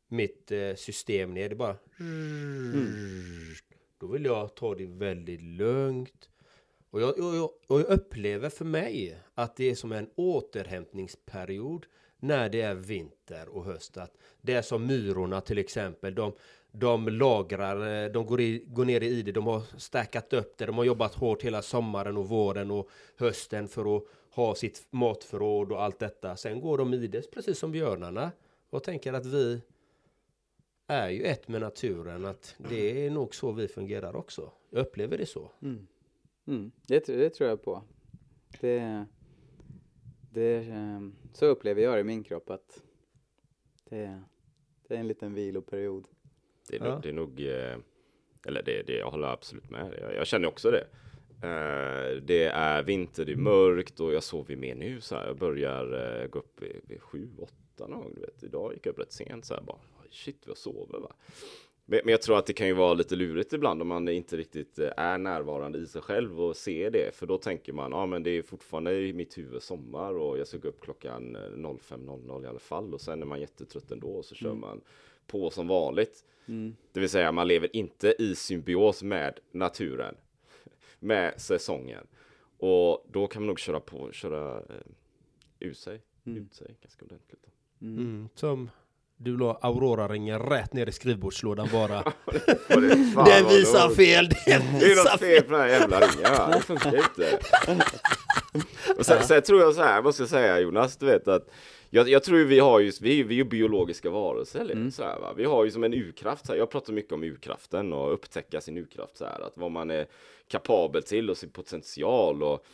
mitt eh, system ner. Det bara Då vill jag ta det väldigt lugnt. Och jag, och, jag, och jag upplever för mig att det är som en återhämtningsperiod när det är vinter och höst. Att det är som myrorna till exempel. De, de lagrar, eh, de går, i, går ner i det, de har stackat upp det, de har jobbat hårt hela sommaren och våren och hösten för att ha sitt matförråd och allt detta. Sen går de i det, precis som björnarna. Och tänker att vi är ju ett med naturen, att det är nog så vi fungerar också. Jag upplever det så. Mm, det, tr- det tror jag på. Det, det, ehm, så upplever jag det i min kropp att det, det är en liten viloperiod. Det är Ja. nog, det är nog eh, Eller det, det jag håller absolut med. Jag, jag känner också det. Eh, det är vinter, det är mörkt och jag sover mer nu så här. Jag börjar eh, gå upp vid, vid sju, åtta någon gång. Du vet. Idag gick jag upp rätt sent så här bara. Shit, vad jag sover va. Men, men jag tror att det kan ju vara lite lurigt ibland om man inte riktigt eh, är närvarande i sig själv och ser det. För då tänker man, ja men det är fortfarande i mitt huvud sommar och jag ska gå upp klockan 05.00 i alla fall. Och sen är man jättetrött ändå och så kör Mm. man på som vanligt. Det vill säga man lever inte i symbios med naturen, med säsongen. Och då kan man nog köra på, köra eh, ut sig, ut sig ganska ordentligt. Då. Mm, som du la Aurora-ringen rätt ner i skrivbordslådan bara. Och det, fan Den visar fel! Den Det är visar något fel på den här jävla ringen. Och sen, sen tror jag så här, måste jag säga Jonas, du vet att jag, jag tror vi har ju, vi, vi är ju biologiska varelser eller så här, va? Vi har ju som en urkraft, så här. jag pratar mycket om urkraften och upptäcka sin urkraft så här, att vad man är kapabel till och sin potential och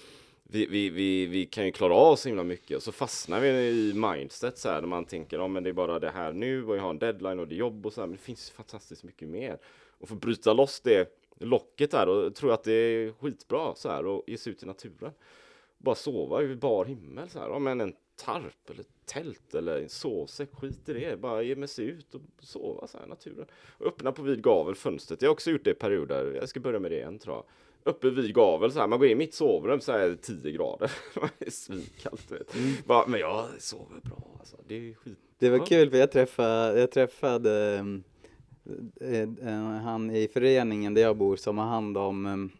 vi, vi, vi, vi kan ju klara av så himla mycket och så fastnar vi i mindset så här där man tänker om men det är bara det här nu och jag har en deadline och det är jobb och så här, men det finns fantastiskt mycket mer. Och få bryta loss det locket där och tro att det är skitbra så här och ge sig ut i naturen. Bara sova i bar himmel så här, ja men en tarp eller tält eller en sovsäck, skit i det. Bara ge mig sig ut och sova så här i naturen. Och öppna på vid gavel fönstret. Jag har också gjort det i perioder. Jag ska börja med det igen tror jag. Uppe vid gavel så här, man går in i mitt sovrum så är det 10 grader. det är svinkallt du vet. Bara, men jag sover bra alltså. Det är skit. Det var kul för jag träffade, jag träffade eh, eh, han i föreningen där jag bor som har hand om,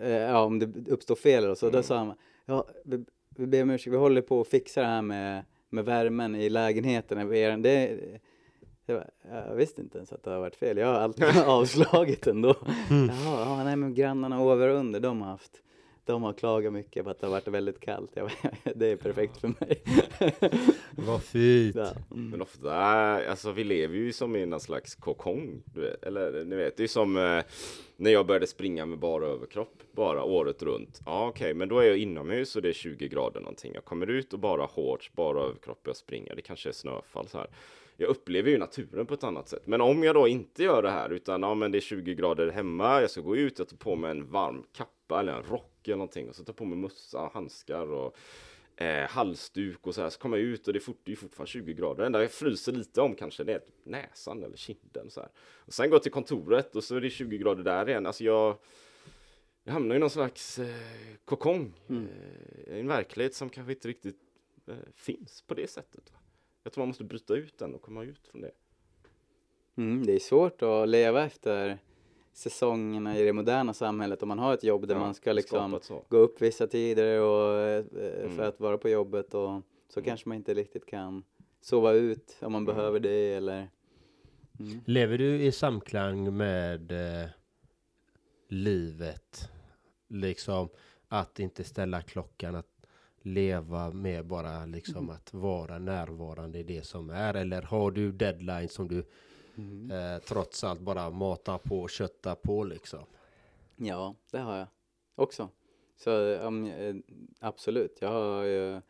eh, ja om det uppstår fel och så, Mm. då sa han, ja vi, vi ber om ursäkt, vi håller på att fixa det här med, med värmen i lägenheten. Det, det, jag, bara, jag visste inte ens att det har varit fel, jag har alltid avslagit ändå. Jaha, ja, nej men grannarna över och under, de har haft de har klagat mycket på att det har varit väldigt kallt. Jag det är perfekt för mig. Vad fint! Ja. Mm. Men ofta, alltså vi lever ju som i någon slags kokong, du vet. Eller ni vet, det är som eh, när jag började springa med bara överkropp, bara året runt. Ja okej, men då är jag inomhus och det är 20 grader någonting. Jag kommer ut och bara shorts, bara överkropp och jag springer. Det kanske är snöfall så här. Jag upplever ju naturen på ett annat sätt. Men om jag då inte gör det här, utan ja men det är 20 grader hemma, jag ska gå ut, jag tar på mig en varm kappa eller en rock eller någonting och så tar jag på mig mössa, handskar och eh, halsduk och så här. Så kommer jag ut och det är, fort, det är fortfarande 20 grader. Det enda jag fryser lite om kanske det är näsan eller kinden så här. Och sen går jag till kontoret och så är det 20 grader där igen. Alltså jag, jag hamnar i någon slags eh, kokong. Eh, I en verklighet som kanske inte riktigt eh, finns på det sättet. Va? Jag tror man måste bryta ut den och komma ut från det. Mm, det är svårt att leva efter säsongerna i det moderna samhället om man har ett jobb där Ja, man ska liksom gå upp vissa tider och, eh, för Mm. att vara på jobbet och så kanske man inte riktigt kan sova ut om man behöver det eller Lever du i samklang med eh, livet? Liksom att inte ställa klockan, att leva med bara liksom att vara närvarande i det som är? Eller har du deadline som du eh, trots allt bara matar på och köttar på liksom? Ja, det har jag också. Så um, absolut, jag har ju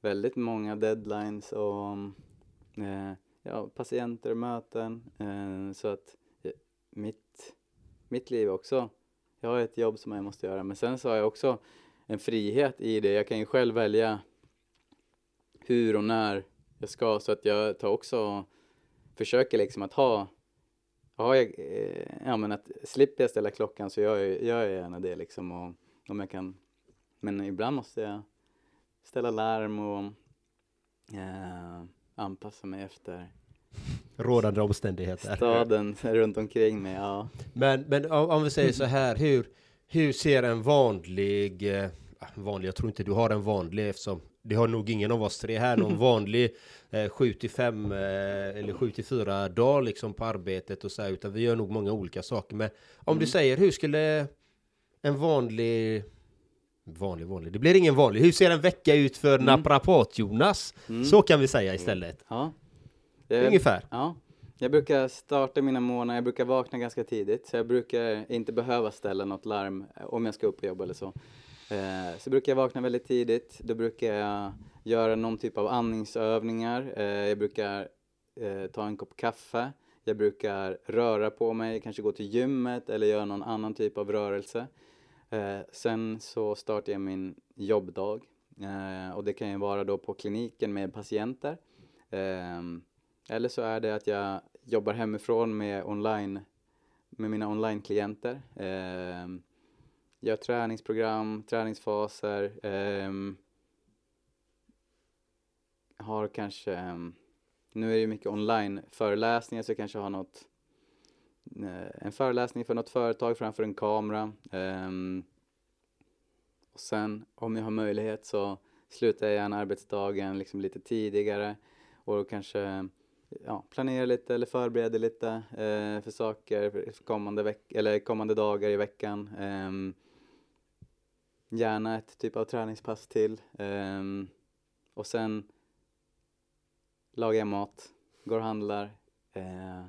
väldigt många deadlines och eh, ja, patienter, möten. Eh, så att eh, mitt, mitt liv också, jag har ett jobb som jag måste göra. Men sen så har jag också en frihet i det. Jag kan ju själv välja hur och när jag ska. Så att jag tar också, försöker liksom att ha Ja, jag, eh, ja men att slipper jag ställa klockan så gör jag, gör jag gärna det liksom och om jag kan. Men ibland måste jag ställa larm och eh, anpassa mig efter Rådande omständigheter. staden runt omkring mig. Ja. Men, men om, om vi säger så här, hur, hur ser en vanlig, eh, vanlig, jag tror inte du har en vanlig eftersom det har nog ingen av oss tre här, någon vanlig eh, 7 till 5 eh, eller 7 till 4 dag liksom på arbetet och så här, utan vi gör nog många olika saker. Men om du säger, hur skulle en vanlig Vanlig, vanlig. Det blir ingen vanlig. Hur ser en vecka ut för naprapat-Jonas? Så kan vi säga istället. ja. Ungefär. Ja. Jag brukar starta mina morgnar, jag brukar vakna ganska tidigt så jag brukar inte behöva ställa något larm eh, om jag ska upp på jobb eller så. Eh, så brukar jag vakna väldigt tidigt, då brukar jag göra någon typ av andningsövningar. Eh, jag brukar eh, ta en kopp kaffe. jag brukar röra på mig, kanske gå till gymmet eller göra någon annan typ av rörelse. Eh, sen så startar jag min jobbdag eh, och det kan ju vara då på kliniken med patienter. Ehm, eller så är det att jag jobbar hemifrån med online med mina online-klienter. Eh, gör träningsprogram, träningsfaser. Eh, har kanske, ehm, nu är det ju mycket online-föreläsningar så jag kanske har något, eh, en föreläsning för något företag framför en kamera. Eh, och sen om jag har möjlighet så slutar jag gärna arbetsdagen liksom lite tidigare och då kanske ja, planerar lite eller förbereder lite eh, för saker för kommande, veck eller kommande dagar i veckan. Eh, gärna ett typ av träningspass till. Eh, och sen lagar jag mat, går och handlar. Eh,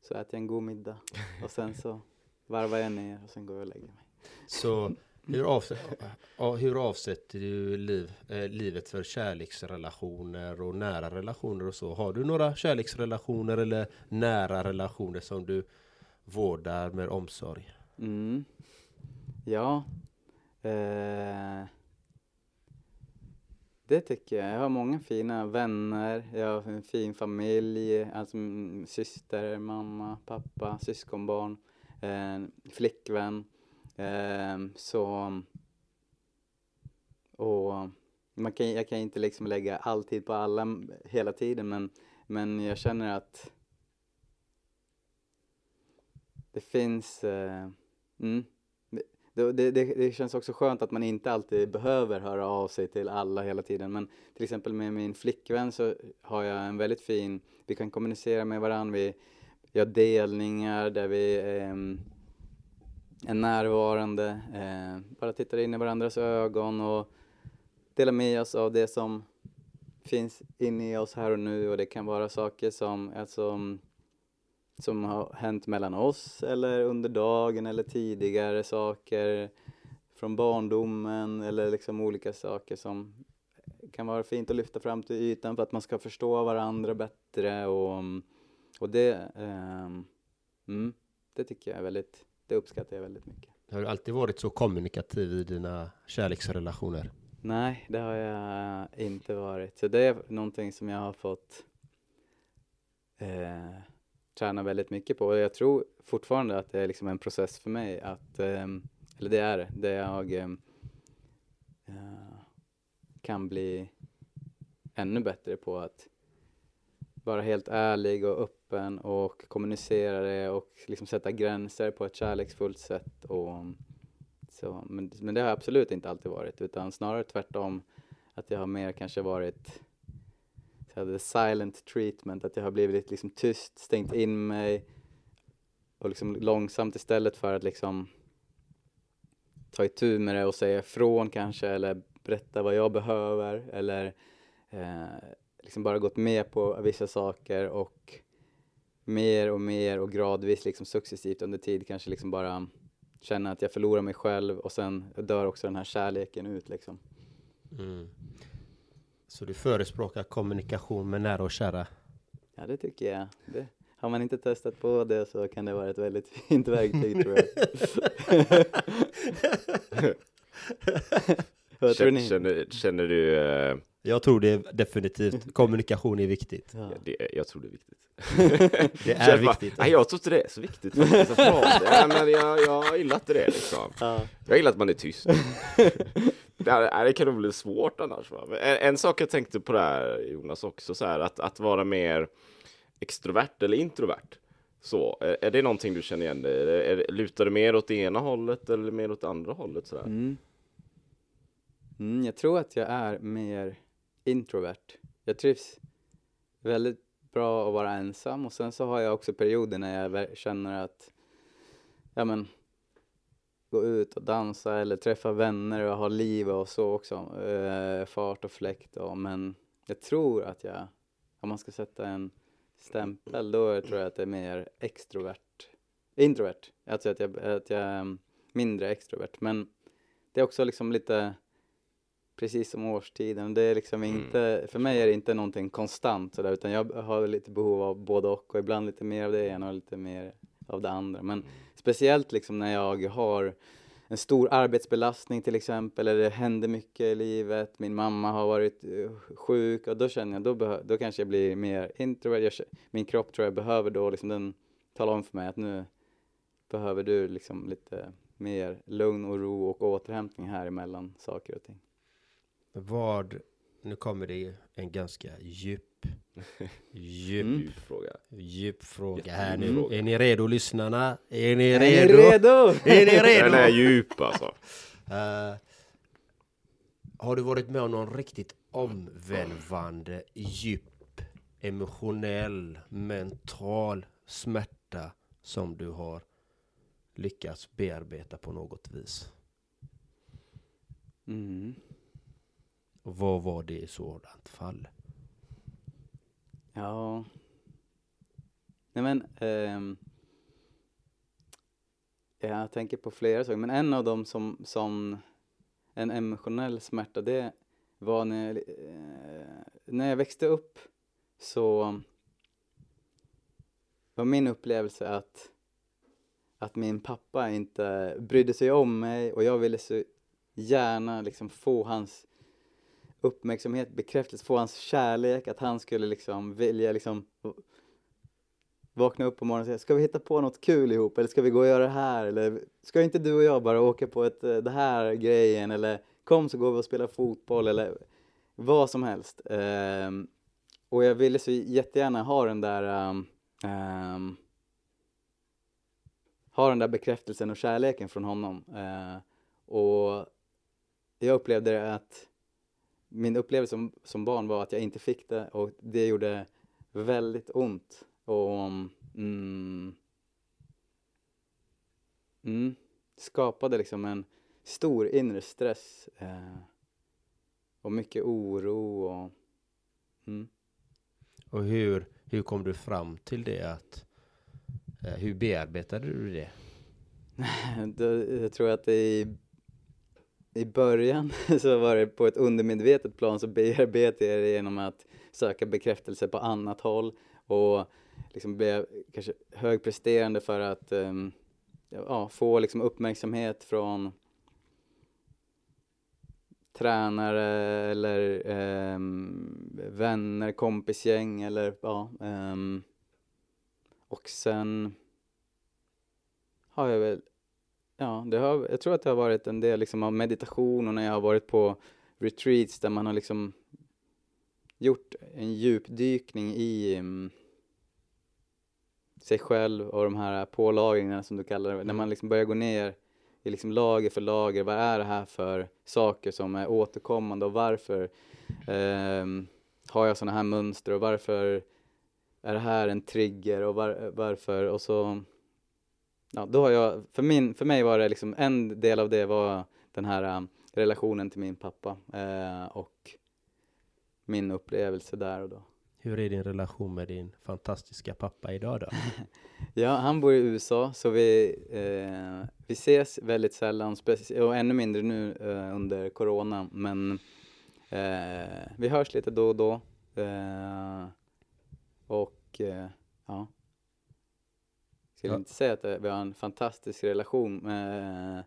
så äter jag en god middag och sen så varvar jag ner och sen går jag och lägger mig. Så hur, avsätter, hur avsätter du liv, eh, livet för kärleksrelationer och nära relationer och så? Har du några kärleksrelationer eller nära relationer som du vårdar med omsorg? Mm. Ja. Eh, det tycker jag. Jag har många fina vänner, jag har en fin familj, alltså syster, mamma, pappa, syskonbarn, eh, flickvän. Eh, så... Och man kan, jag kan inte liksom lägga all tid på alla hela tiden men, men jag känner att det finns... Eh, mm, det, det, det, känns också skönt att man inte alltid behöver höra av sig till alla hela tiden. Men till exempel med min flickvän så har jag en väldigt fin, vi kan kommunicera med varandra, vi gör delningar där vi eh, är närvarande, eh, bara tittar in i varandras ögon och delar med oss av det som finns inne i oss här och nu. Och det kan vara saker som, alltså som har hänt mellan oss eller under dagen eller tidigare saker från barndomen eller liksom olika saker som kan vara fint att lyfta fram till ytan för att man ska förstå varandra bättre. Och, och det, eh, mm, det tycker jag är väldigt, det uppskattar jag väldigt mycket. Har du alltid varit så kommunikativ i dina kärleksrelationer? Nej, det har jag inte varit. Så det är någonting som jag har fått eh, tränar väldigt mycket på. Och jag tror fortfarande att det är liksom en process för mig att, um, eller det är det, jag um, uh, kan bli ännu bättre på att vara helt ärlig och öppen och kommunicera det och liksom sätta gränser på ett kärleksfullt sätt. Och, så, men, men det har absolut inte alltid varit utan snarare tvärtom att jag har mer kanske varit så här, the silent treatment, att jag har blivit liksom tyst, stängt in mig och liksom långsamt istället för att liksom ta itu med det och säga ifrån kanske eller berätta vad jag behöver eller eh, liksom bara gått med på vissa saker och mer och mer och gradvis liksom successivt under tid kanske liksom bara känna att jag förlorar mig själv och sen dör också den här kärleken ut liksom. Mm. Så du förespråkar kommunikation med nära och kära? Ja, det tycker jag. Det, har man inte testat på det så kan det vara ett väldigt fint verktyg tror jag. Ni? Känner, känner du? Jag tror det är definitivt. Kommunikation är viktigt. Ja. Det, jag tror det är viktigt. det är viktigt. nej, jag tror inte det är så viktigt faktiskt. ja, men jag, jag gillar inte det liksom. Ja. Jag gillar att man är tyst. det, det kan nog bli svårt annars. Va? En, en, sak jag tänkte på där Jonas också, så här, att, att vara mer extrovert eller introvert. Så, är, är det någonting du känner igen dig är, Lutar du mer åt det ena hållet eller mer åt andra hållet? Så mm. Mm, jag tror att jag är mer introvert. Jag trivs väldigt bra att vara ensam och sen så har jag också perioder när jag känner att ja men gå ut och dansa eller träffa vänner och ha liv och så också. Eh, fart och fläkt och, men jag tror att jag, om man ska sätta en stämpel, då tror jag att det är mer extrovert, introvert. Alltså att jag, att jag är mindre extrovert. Men det är också liksom lite precis som årstiden. Det är liksom Mm. inte, för mig är det inte någonting konstant sådär, utan jag har lite behov av både och och ibland lite mer av det ena och lite mer av det andra. Men speciellt liksom när jag har en stor arbetsbelastning till exempel, eller det händer mycket i livet, min mamma har varit eh, sjuk och då känner jag, då, då kanske jag blir mer introvert. Min kropp tror jag behöver då liksom den tala om för mig att nu behöver du liksom lite mer lugn och ro och återhämtning här emellan saker och ting. Vad, nu kommer det en ganska djup, djup, Mm. Djup fråga. djup fråga här nu. fråga. Är ni redo lyssnarna? Är ni Är redo? ni redo? Är ni redo? Den är djup alltså. Eh, har du varit med om någon riktigt omvälvande, djup, emotionell, mental smärta som du har lyckats bearbeta på något vis? Mm. Och vad var det i sådant fall? Ja. Nej men, ehm, jag tänker på flera saker, men en av dem som, som en emotionell smärta, det var när jag, eh, när jag växte upp så var min upplevelse att, att min pappa inte brydde sig om mig och jag ville så gärna liksom få hans uppmärksamhet, bekräftelse, få hans kärlek, att han skulle liksom vilja liksom vakna upp på morgonen och säga ska vi hitta på något kul ihop eller ska vi gå och göra det här eller ska inte du och jag bara åka på ett, eh, det här grejen eller kom så går vi och spelar fotboll eller vad som helst. Um, och jag ville så jättegärna ha den där um, um, ha den där bekräftelsen och kärleken från honom. Uh, och jag upplevde det att min upplevelse som, som barn var att jag inte fick det och det gjorde väldigt ont. Och mm, mm, skapade liksom en stor inre stress eh, och mycket oro och mm. Och hur, hur kom du fram till det? Att, eh, hur bearbetade du det? Jag tror att i, i början så var det på ett undermedvetet plan så bearbetade jag det genom att söka bekräftelse på annat håll och liksom blev kanske högpresterande för att um, ja, få liksom uppmärksamhet från tränare eller um, vänner, kompisgäng eller ja. Um, och sen har jag väl Ja, det har, jag tror att det har varit en del liksom av meditation och när jag har varit på retreats där man har liksom gjort en djupdykning i mm, sig själv och de här pålagringarna som du kallar det. När man liksom börjar gå ner i liksom lager för lager. Vad är det här för saker som är återkommande och varför ehm, har jag sådana här mönster och varför är det här en trigger och var, varför och så ja, då har jag, för, min, för mig var det liksom, en del av det var den här um, relationen till min pappa eh, och min upplevelse där och då. Hur är din relation med din fantastiska pappa idag då? Ja, han bor i USA så vi, eh, vi ses väldigt sällan och ännu mindre nu eh, under corona men eh, vi hörs lite då och då eh, och eh, ja skulle Ja. inte säga att eh, vi har en fantastisk relation eh,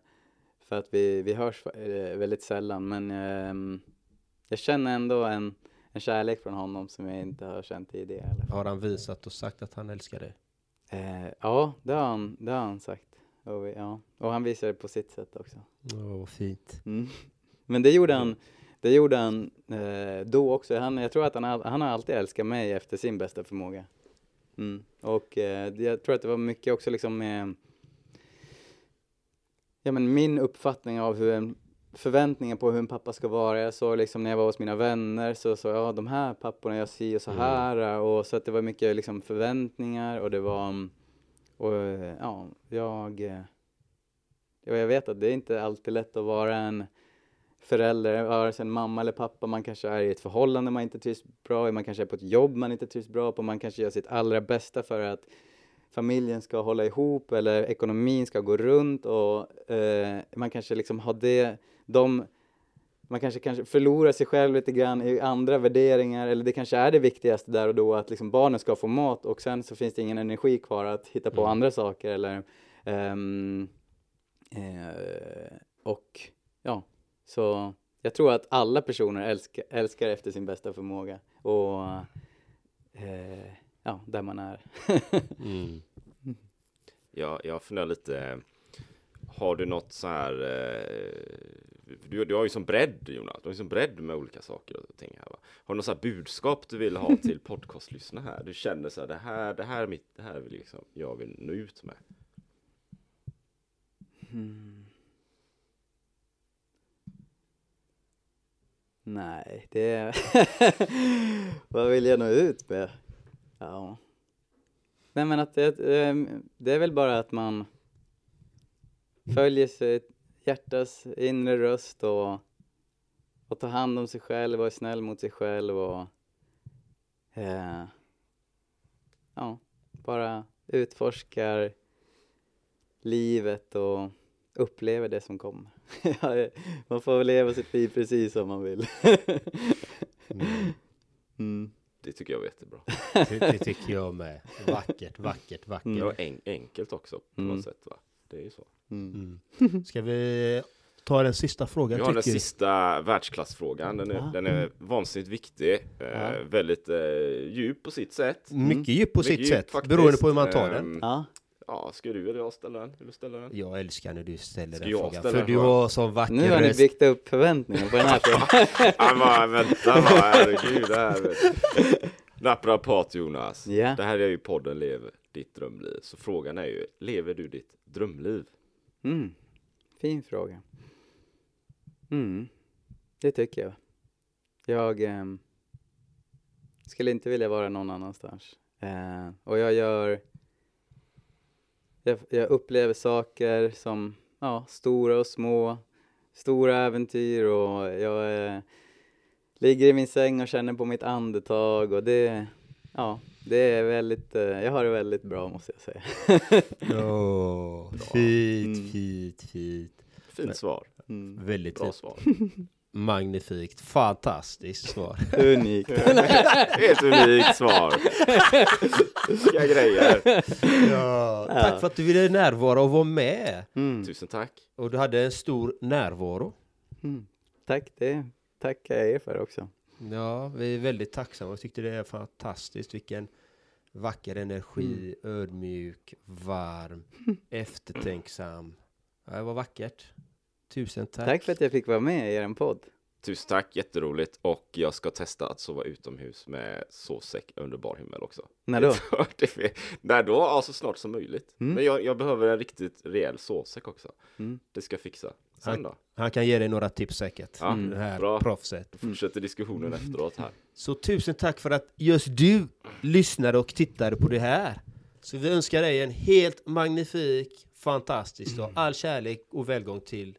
för att vi, vi hörs eh, väldigt sällan men ehm, jag känner ändå en, en kärlek från honom som jag inte har känt tidigare. Har han visat och sagt att han älskar dig? Eh, ja, det har han, det har han sagt. Och, vi- ja. och han visar det på sitt sätt också. Åh, vad fint. Mm. Men det gjorde han, det gjorde han eh, då också. Han, jag tror att han, han har alltid älskat mig efter sin bästa förmåga. Mm. Och eh, jag tror att det var mycket också liksom med ja, men min uppfattning av hur en förväntningar på hur en pappa ska vara. Jag såg liksom när jag var hos mina vänner så sa jag, ja de här papporna jag ser så här och så att det var mycket liksom förväntningar och det var mm, och eh, ja, jag eh, ja, jag vet att det är inte alltid lätt att vara en förälder, en mamma eller pappa. Man kanske är i ett förhållande man inte trivs bra i, man kanske är på ett jobb man inte trivs bra på, man kanske gör sitt allra bästa för att familjen ska hålla ihop eller ekonomin ska gå runt och eh, man kanske liksom har det, de man kanske, kanske förlorar sig själv lite grann i andra värderingar eller det kanske är det viktigaste där och då att liksom barnen ska få mat och sen så finns det ingen energi kvar att hitta på Mm. andra saker eller ehm, eh, och ja, så jag tror att alla personer älskar, älskar efter sin bästa förmåga och eh, ja, där man är. Mm. Jag, jag funderar lite, har du något så här, eh, du, du har ju som bredd Jonas, du har ju som bredd med olika saker och ting här va? Har du något så här budskap du vill ha till podcastlyssnarna här? Du känner så här, det här, det här är mitt, det här vill liksom, jag vill nå ut med. Hmm. Nej, det. Vad vill jag nå ut med? Ja. Nej men att det, ehm, det är väl bara att man följer sitt hjärtas inre röst och, och tar hand om sig själv och är snäll mot sig själv och eh, ja, bara utforskar livet och upplever det som kommer. Ja, man får leva sitt liv precis som man vill. mm. Det tycker jag var jättebra. Det, det tycker jag med. Vackert, vackert, vackert. Mm. En, enkelt också på Mm. något sätt va? Det är ju så. Mm. Mm. Ska vi ta den sista frågan? Vi har den sista världsklassfrågan. Den är, Ah. den är vansinnigt viktig. Eh, Ja. Väldigt eh, djup på sitt sätt. Mycket djup på Mycket sitt djup sätt, faktiskt. beroende på hur man tar den. Ehm, Ja, ska du eller jag ställa den? Vill du ställa den? Jag älskar när du ställer Ska den frågan, ställa för den du har så vacker nu har ni röst. byggt upp förväntningar på den här frågan. Ja, men vänta bara, herregud. Det här Naprapat Jonas. Ja. Det här är ju podden Lev ditt drömliv. Så frågan är ju, lever du ditt drömliv? Mm. Fin fråga. Mm. Det tycker jag. Jag ehm, skulle inte vilja vara någon annanstans. Eh, och jag gör... Jag, jag upplever saker som ja, stora och små. Stora äventyr och jag eh, ligger i min säng och känner på mitt andetag och det... Ja, det är väldigt... Eh, jag har det väldigt bra måste jag säga. Åh, fint, fint, fint. Fint svar. Mm. Väldigt Bra fint. svar. Magnifikt, fantastiskt svar. Unikt. Helt unikt svar. Vilka grejer. Ja, tack för att du ville närvara och vara med. Mm. Tusen tack. Och du hade en stor närvaro. Mm. Tack, det tackar jag er för också. Ja, vi är väldigt tacksamma. Jag tyckte det är fantastiskt. Vilken vacker energi, ödmjuk, varm, eftertänksam. Ja, det var vackert. Tusen tack. Tack för att jag fick vara med i er podd. Tusen tack, jätteroligt. Och jag ska testa att sova utomhus med sovsäck under bar himmel också. När då? När då? Ja, så snart som möjligt. Mm. Men jag, jag behöver en riktigt rejäl sovsäck också. Mm. Det ska jag fixa. Sen då? Han kan ge dig några tips säkert. Ja, det här bra. proffset. Fortsätter diskussionen efteråt här. Så tusen tack för att just du lyssnade och tittade på det här. Så vi önskar dig en helt magnifik, fantastisk och all kärlek och välgång till